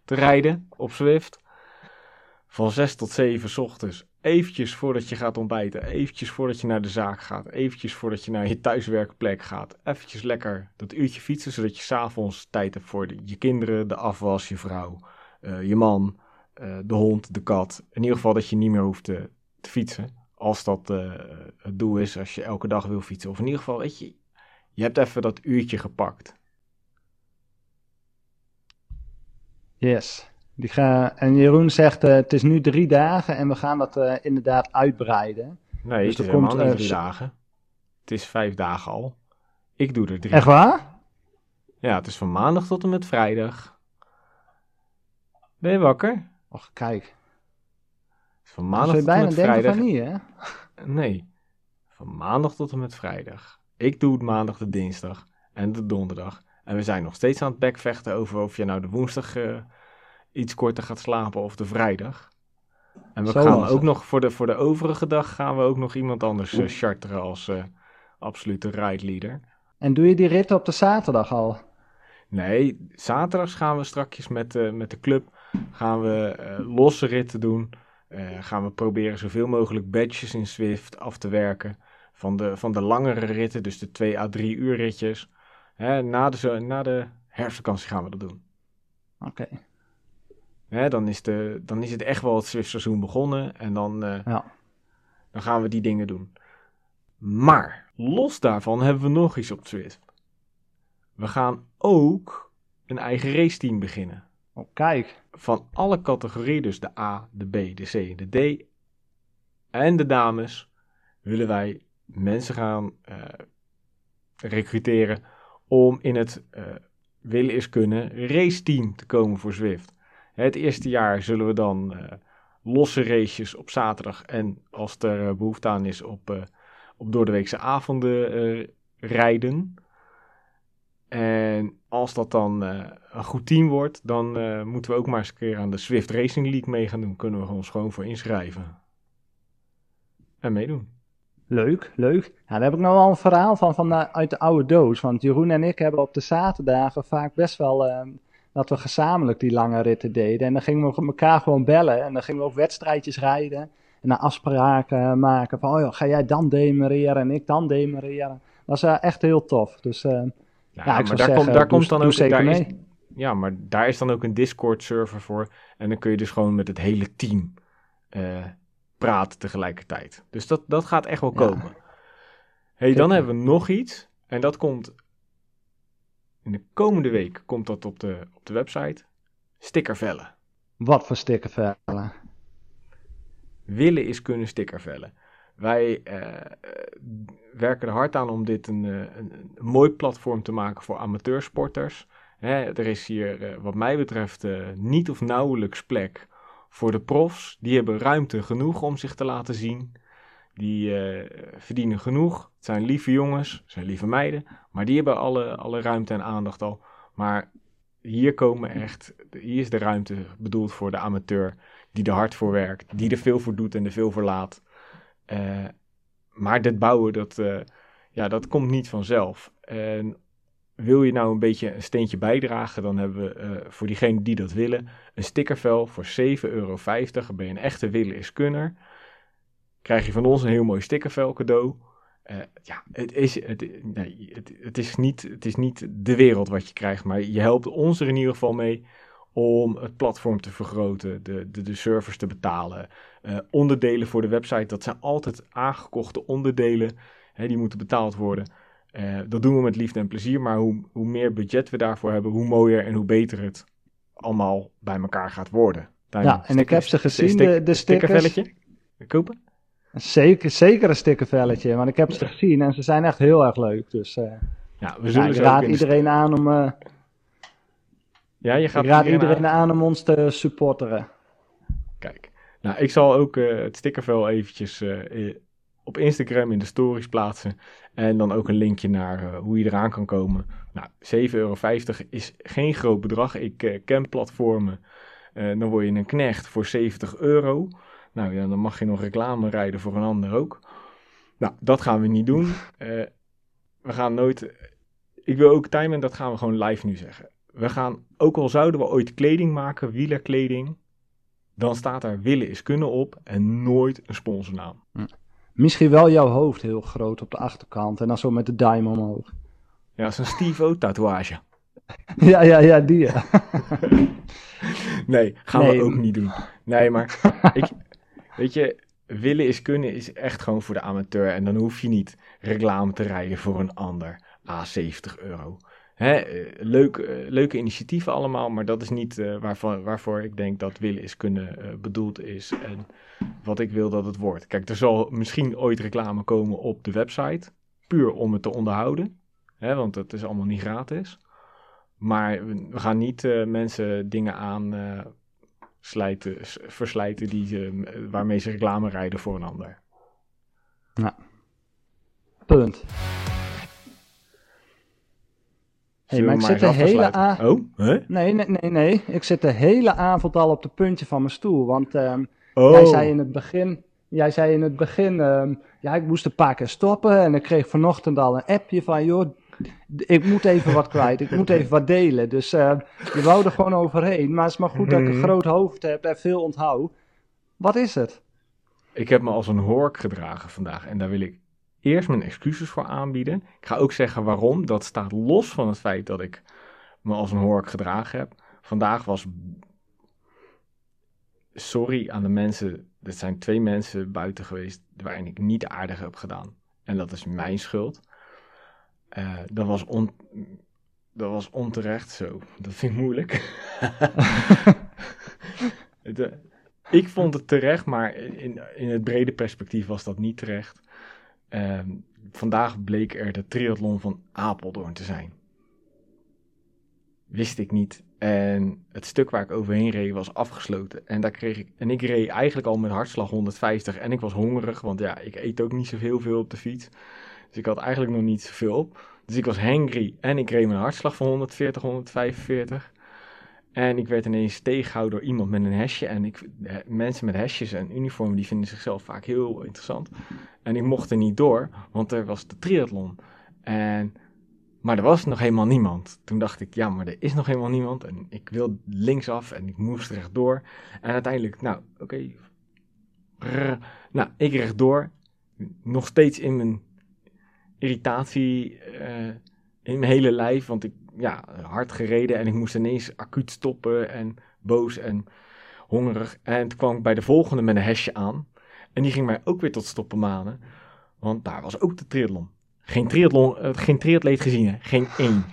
te rijden op Zwift. Van 6 tot 7 s ochtends, eventjes voordat je gaat ontbijten, eventjes voordat je naar de zaak gaat, eventjes voordat je naar je thuiswerkplek gaat, eventjes lekker dat uurtje fietsen, zodat je s'avonds tijd hebt voor je kinderen, de afwas, je vrouw, uh, je man, de hond, de kat. In ieder geval dat je niet meer hoeft te fietsen. Als dat uh, het doel is, als je elke dag wil fietsen. Of in ieder geval, weet je, je hebt even dat uurtje gepakt. Yes. Die ga... En Jeroen zegt, uh, het is nu drie dagen en we gaan dat uh, inderdaad uitbreiden. Nee, dus het is komt, niet drie dagen. Het is vijf dagen al. Ik doe er drie. Echt waar? Ja, het is van maandag tot en met vrijdag. Ben je wakker? Och, kijk. Van maandag tot en met vrijdag. Van niet, hè? Nee, van maandag tot en met vrijdag. Ik doe het maandag, de dinsdag en de donderdag. En we zijn nog steeds aan het bekvechten over of je nou de woensdag uh, iets korter gaat slapen of de vrijdag. En we Zo gaan ook nog voor de, voor de overige dag gaan we ook nog iemand anders uh, charteren als uh, absolute ride leader. En doe je die ritten op de zaterdag al? Nee, zaterdags gaan we strakjes met, met de club gaan we losse ritten doen. Uh, gaan we proberen zoveel mogelijk badges in Swift af te werken. Van de, van de langere ritten, dus de 2 à 3 uur ritjes. Hè, na, de, na de herfstvakantie gaan we dat doen. Oké. Okay. Dan, is de, dan is het echt wel het Swift seizoen begonnen. En dan, uh, ja. dan gaan we die dingen doen. Maar los daarvan hebben we nog iets op Swift. We gaan ook een eigen raceteam beginnen. Oh, kijk. Van alle categorieën, dus de A, de B, de C, de D en de dames, willen wij mensen gaan uh, recruteren om in het uh, willen is kunnen raceteam te komen voor Zwift. Het eerste jaar zullen we dan uh, losse races op zaterdag en als er behoefte aan is op, op doordeweekse avonden rijden. En als dat dan uh, een goed team wordt, dan uh, moeten we ook maar eens een keer aan de Swift Racing League mee gaan doen. Kunnen we ons gewoon voor inschrijven. En meedoen. Leuk, leuk. Ja, daar heb ik nog wel een verhaal van, van uit de oude doos. Want Jeroen en ik hebben op de zaterdagen vaak best wel uh, dat we gezamenlijk die lange ritten deden. En dan gingen we elkaar gewoon bellen. En dan gingen we ook wedstrijdjes rijden. En dan afspraken maken van, oh joh, ga jij dan demereren en ik dan demereren. Dat was echt heel tof. Dus ja, maar daar, komt, daar komt dan ook... Daar is, ja, maar daar is dan ook een Discord-server voor. En dan kun je dus gewoon met het hele team uh, praten tegelijkertijd. Dus dat, dat gaat echt wel komen. hey, dan hebben we nog iets. En dat komt... In de komende week komt dat op de, op de website. Stickervellen. Wat voor stickervellen? Willen is kunnen stickervellen. Wij uh, werken er hard aan om dit een, eh, een, een, mooi platform te maken voor amateursporters. Hè, er is hier, uh, wat mij betreft, niet of nauwelijks plek voor de profs. Die hebben ruimte genoeg om zich te laten zien. Die verdienen genoeg. Het zijn lieve jongens, het zijn lieve meiden. Maar die hebben alle, alle ruimte en aandacht al. Maar hier komen echt, hier is de ruimte bedoeld voor de amateur. Die er hard voor werkt, die er veel voor doet en er veel voor laat. Uh, maar dit bouwen, dat, uh, ja, dat komt niet vanzelf. En wil je nou een beetje een steentje bijdragen, dan hebben we uh, voor diegenen die dat willen een stickervel voor 7,50 euro. Ben je een echte willen is kunner. Krijg je van ons een heel mooi stickervel cadeau. Ja, het is, het, nee, het, het, is niet, het is niet de wereld wat je krijgt, maar je helpt ons er in ieder geval mee om het platform te vergroten, de, de, de servers te betalen. Uh, onderdelen voor de website, dat zijn altijd aangekochte onderdelen. Hè, die moeten betaald worden. Uh, dat doen we met liefde en plezier, maar hoe, hoe meer budget we daarvoor hebben, hoe mooier en hoe beter het allemaal bij elkaar gaat worden. ja, en ik heb ze gezien, de, de stickers. kopen? Zeker, zeker een stickervelletje, want ik heb ze gezien en ze zijn echt heel erg leuk. Dus uh, ja, we ja, zullen ik ze raad iedereen aan om, Ja, je gaat ik raad iedereen iedereen aan om ons te supporteren. Kijk, nou, ik zal ook eh, het stickervel eventjes eh, op Instagram in de stories plaatsen. En dan ook een linkje naar eh, hoe je eraan kan komen. Nou, 7,50 euro is geen groot bedrag. Ik ken platformen. dan word je een knecht voor 70 euro. Nou ja, dan mag je nog reclame rijden voor een ander ook. Nou, dat gaan we niet doen. We gaan nooit... Ik wil ook timen, dat gaan we gewoon live nu zeggen. We gaan, ook al zouden we ooit kleding maken, wielerkleding, dan staat daar willen is kunnen op en nooit een sponsornaam. Misschien wel jouw hoofd heel groot op de achterkant en dan zo met de duim omhoog. Ja, dat is een Steve O tatoeage. ja, ja, ja, die ja. Nee, gaan Nee. we ook niet doen. Nee, maar ik, weet je, willen is kunnen is echt gewoon voor de amateur. En dan hoef je niet reclame te rijden voor een ander. A 70 euro. Hè, eh, eh, leuke initiatieven allemaal, maar dat is niet eh, waarvoor ik denk dat willen is kunnen bedoeld is. En wat ik wil dat het wordt. Kijk, er zal misschien ooit reclame komen op de website. Puur om het te onderhouden. Hè, want het is allemaal niet gratis. Maar we gaan niet mensen dingen aan slijten, verslijten die waarmee ze reclame rijden voor een ander. Punt. Hey, maar ik zit de hele afsluiten? a- Oh, hè? Nee, nee, nee, nee. Ik zit de hele avond al op de puntje van mijn stoel. Want ehm, Oh, jij zei in het begin, jij zei in het begin ehm, ja, ik moest een paar keer stoppen. En ik kreeg vanochtend al een appje van, joh, ik moet even wat kwijt. Ik moet even wat delen. Dus ehm, je wou er gewoon overheen. Maar het is maar goed dat ik een Mhm. groot hoofd heb en veel onthoud. Wat is het? ik heb me als een hork gedragen vandaag en daar wil ik eerst mijn excuses voor aanbieden. Ik ga ook zeggen waarom. Dat staat los van het feit dat ik me als een hork gedragen heb. Vandaag was. Sorry aan de mensen. Er zijn twee mensen buiten geweest waarin ik niet aardig heb gedaan. En dat is mijn schuld. Eh, dat, was on, dat was onterecht zo. Dat vind ik moeilijk. Ik vond het terecht, maar in, in het brede perspectief was dat niet terecht. Ehm, vandaag bleek er de triathlon van Apeldoorn te zijn. Wist ik niet. En het stuk waar ik overheen reed was afgesloten. En, daar kreeg ik, en ik reed eigenlijk al met hartslag 150 en ik was hongerig, want ja, ik eet ook niet zoveel veel op de fiets. Dus ik had eigenlijk nog niet zoveel op. Dus ik was hangry en ik reed mijn hartslag van 140, 145. En ik werd ineens tegengehouden door iemand met een hesje. En ik, eh, mensen met hesjes en uniformen die vinden zichzelf vaak heel interessant. En ik mocht er niet door, want er was de triathlon. En, maar er was nog helemaal niemand. Toen dacht ik, ja, maar er is nog helemaal niemand. En ik wil linksaf en ik moest rechtdoor. En uiteindelijk, nou, oké. Nou, ik rechtdoor. Nog steeds in mijn irritatie eh, in mijn hele lijf. Want ik, ja, hard gereden en ik moest ineens acuut stoppen en boos en hongerig. En toen kwam ik bij de volgende met een hesje aan. En die ging mij ook weer tot stoppen manen. Want daar was ook de triathlon. Geen, triathlon, eh, geen triatleet gezien, hè? Geen één.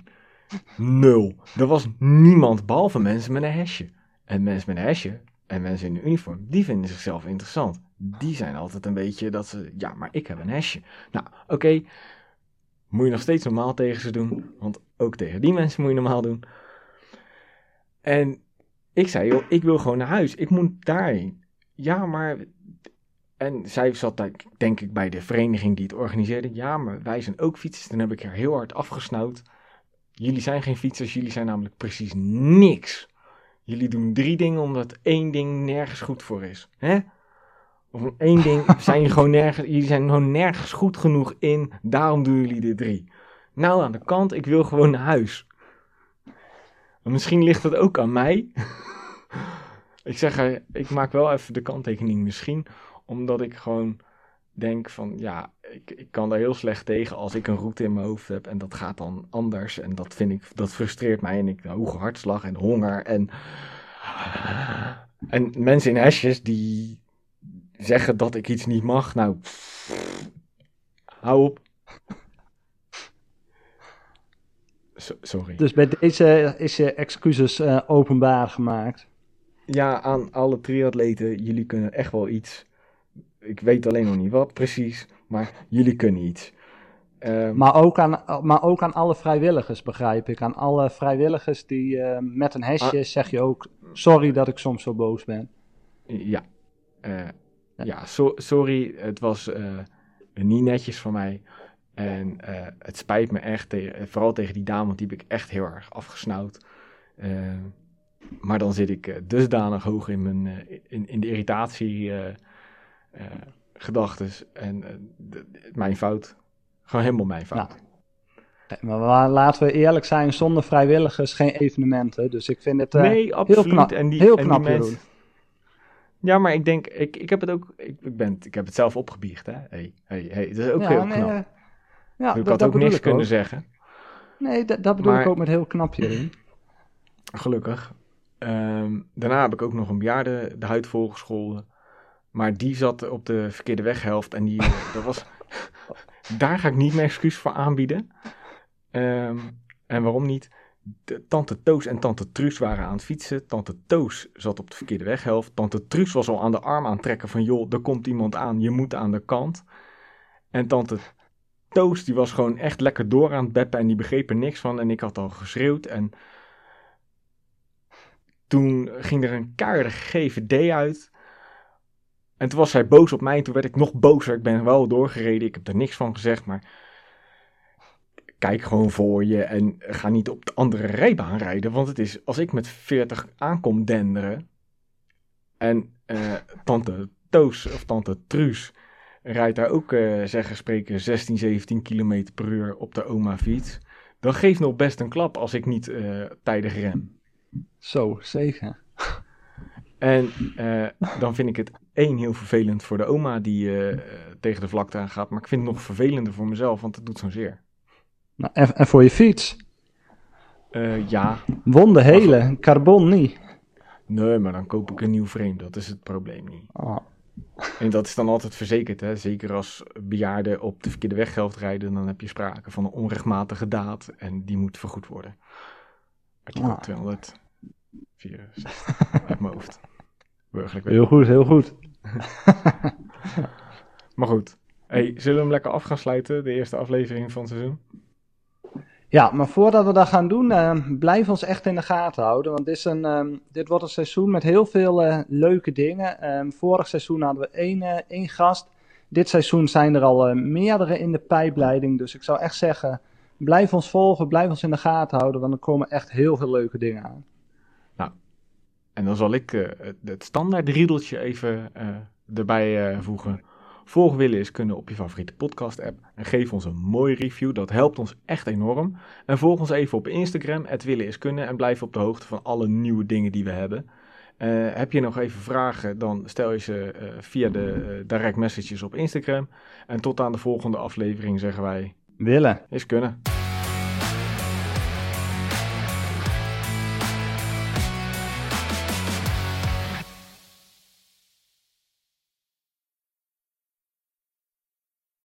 Nul. Er was niemand behalve mensen met een hesje. En mensen met een hesje en mensen in een uniform, die vinden zichzelf interessant. Die zijn altijd een beetje dat ze, ja, maar ik heb een hesje. Nou, oké, moet je nog steeds normaal tegen ze doen. Want ook tegen die mensen moet je normaal doen. En ik zei, joh, ik wil gewoon naar huis. Ik moet daarheen. Ja, maar... En zij zat daar, denk ik, bij de vereniging die het organiseerde. Ja, maar wij zijn ook fietsers. Dan heb ik haar heel hard afgesnauwd. Jullie zijn geen fietsers. Jullie zijn namelijk precies niks. Jullie doen drie dingen omdat één ding nergens goed voor is. Hè? Of één ding zijn jullie gewoon nergens, jullie zijn gewoon nergens goed genoeg in. Daarom doen jullie de drie. Nou, aan de kant, ik wil gewoon naar huis. Maar misschien ligt dat ook aan mij. ik zeg, ik maak wel even de kanttekening misschien. Omdat ik gewoon denk van, ja, ik, ik kan daar heel slecht tegen als ik een route in mijn hoofd heb. En dat gaat dan anders. En dat vind ik, dat frustreert mij. En ik, hoge hartslag en honger. En, en mensen in hesjes die zeggen dat ik iets niet mag. Nou, hou op. So- sorry. Dus bij deze is je excuses eh, openbaar gemaakt. Ja, aan alle triatleten, jullie kunnen echt wel iets. ik weet alleen nog niet wat precies, maar jullie kunnen iets. Ehm, Maar ook, aan, maar ook aan alle vrijwilligers, begrijp ik. Aan alle vrijwilligers die eh, met een hesje zeg je ook... Sorry dat ik soms zo boos ben. Ja, Eh, ja so- sorry, het was eh, niet netjes van mij. En eh, het spijt me echt, tegen, vooral tegen die dame, want die heb ik echt heel erg afgesnauwd. Eh, maar dan zit ik dusdanig hoog in, mijn, in, in de irritatie gedachtes. En mijn fout. Gewoon helemaal mijn fout. Nou, Nee, Maar laten we eerlijk zijn, zonder vrijwilligers geen evenementen. Dus ik vind het nee, absoluut. heel knap, en die, heel en die knap mensen-. Ja, maar ik denk, ik, ik heb het ook, ik, ik, ben, ik heb het zelf opgebiecht, hè. Hey, hey, hey, dat is ook Ja, heel knap. eh, ja, ik had ook niks ik kunnen ook. zeggen, Nee, dat, dat bedoel ik ook met heel knap, Jeroen. gelukkig. Ehm, daarna heb ik ook nog een bejaarde de huid volgescholden. Maar die zat op de verkeerde weghelft en die, eh, dat was, daar ga ik niet mijn excuus voor aanbieden. Ehm, en waarom niet? Tante Toos en tante Truus waren aan het fietsen. Tante Toos zat op de verkeerde weghelft. Tante Truus was al aan de arm aan het trekken van... joh, er komt iemand aan, je moet aan de kant. En tante Toos die was gewoon echt lekker door aan het beppen... en die begreep er niks van. En ik had al geschreeuwd en... Toen ging er een keiharde GVD uit... En toen was zij boos op mij. Toen werd ik nog bozer. Ik ben wel doorgereden. Ik heb er niks van gezegd. Maar kijk gewoon voor je. En ga niet op de andere rijbaan rijden. Want het is als ik met 40 aankom denderen. En eh, tante Toos of tante Truus rijdt daar ook, eh zeggen spreken, 16, 17 km per uur op de oma fiets. Dan geeft nog best een klap als ik niet eh, tijdig rem. Zo, zeker. En dan vind ik het één heel vervelend voor de oma die tegen de vlakte aan gaat. Maar ik vind het nog vervelender voor mezelf, want het doet zo'n zeer. Nou, en, en voor je fiets? Eh, ja, Wonden helen, carbon niet. nee, maar dan koop ik een nieuw frame. Dat is het probleem niet. Oh, En dat is dan altijd verzekerd, hè? zeker als bejaarden op de verkeerde weghelft rijden, dan heb je sprake van een onrechtmatige daad en die moet vergoed worden. Artikel Ah. 264 uit mijn hoofd. Burgerlijk heel goed, heel goed. Maar goed, hey, zullen we hem lekker af gaan sluiten, de eerste aflevering van het seizoen? Ja, maar voordat we dat gaan doen, eh, blijf ons echt in de gaten houden. Want dit, is een, ehm, dit wordt een seizoen met heel veel eh, leuke dingen. Ehm, vorig seizoen hadden we één, eh, één gast. Dit seizoen zijn er al eh, meerdere in de pijpleiding. Dus ik zou echt zeggen, blijf ons volgen, blijf ons in de gaten houden. Want er komen echt heel veel leuke dingen aan. En dan zal ik het- standaard riedeltje even erbij voegen. Volg willen is kunnen op je favoriete podcast app. En geef ons een mooie review, dat helpt ons echt enorm. En volg ons even op Instagram, het willen is kunnen. En blijf op de hoogte van alle nieuwe dingen die we hebben. Eh, heb je nog even vragen, dan stel je ze eh, via de eh, direct messages op Instagram. En tot aan de volgende aflevering zeggen wij, Willen. is kunnen.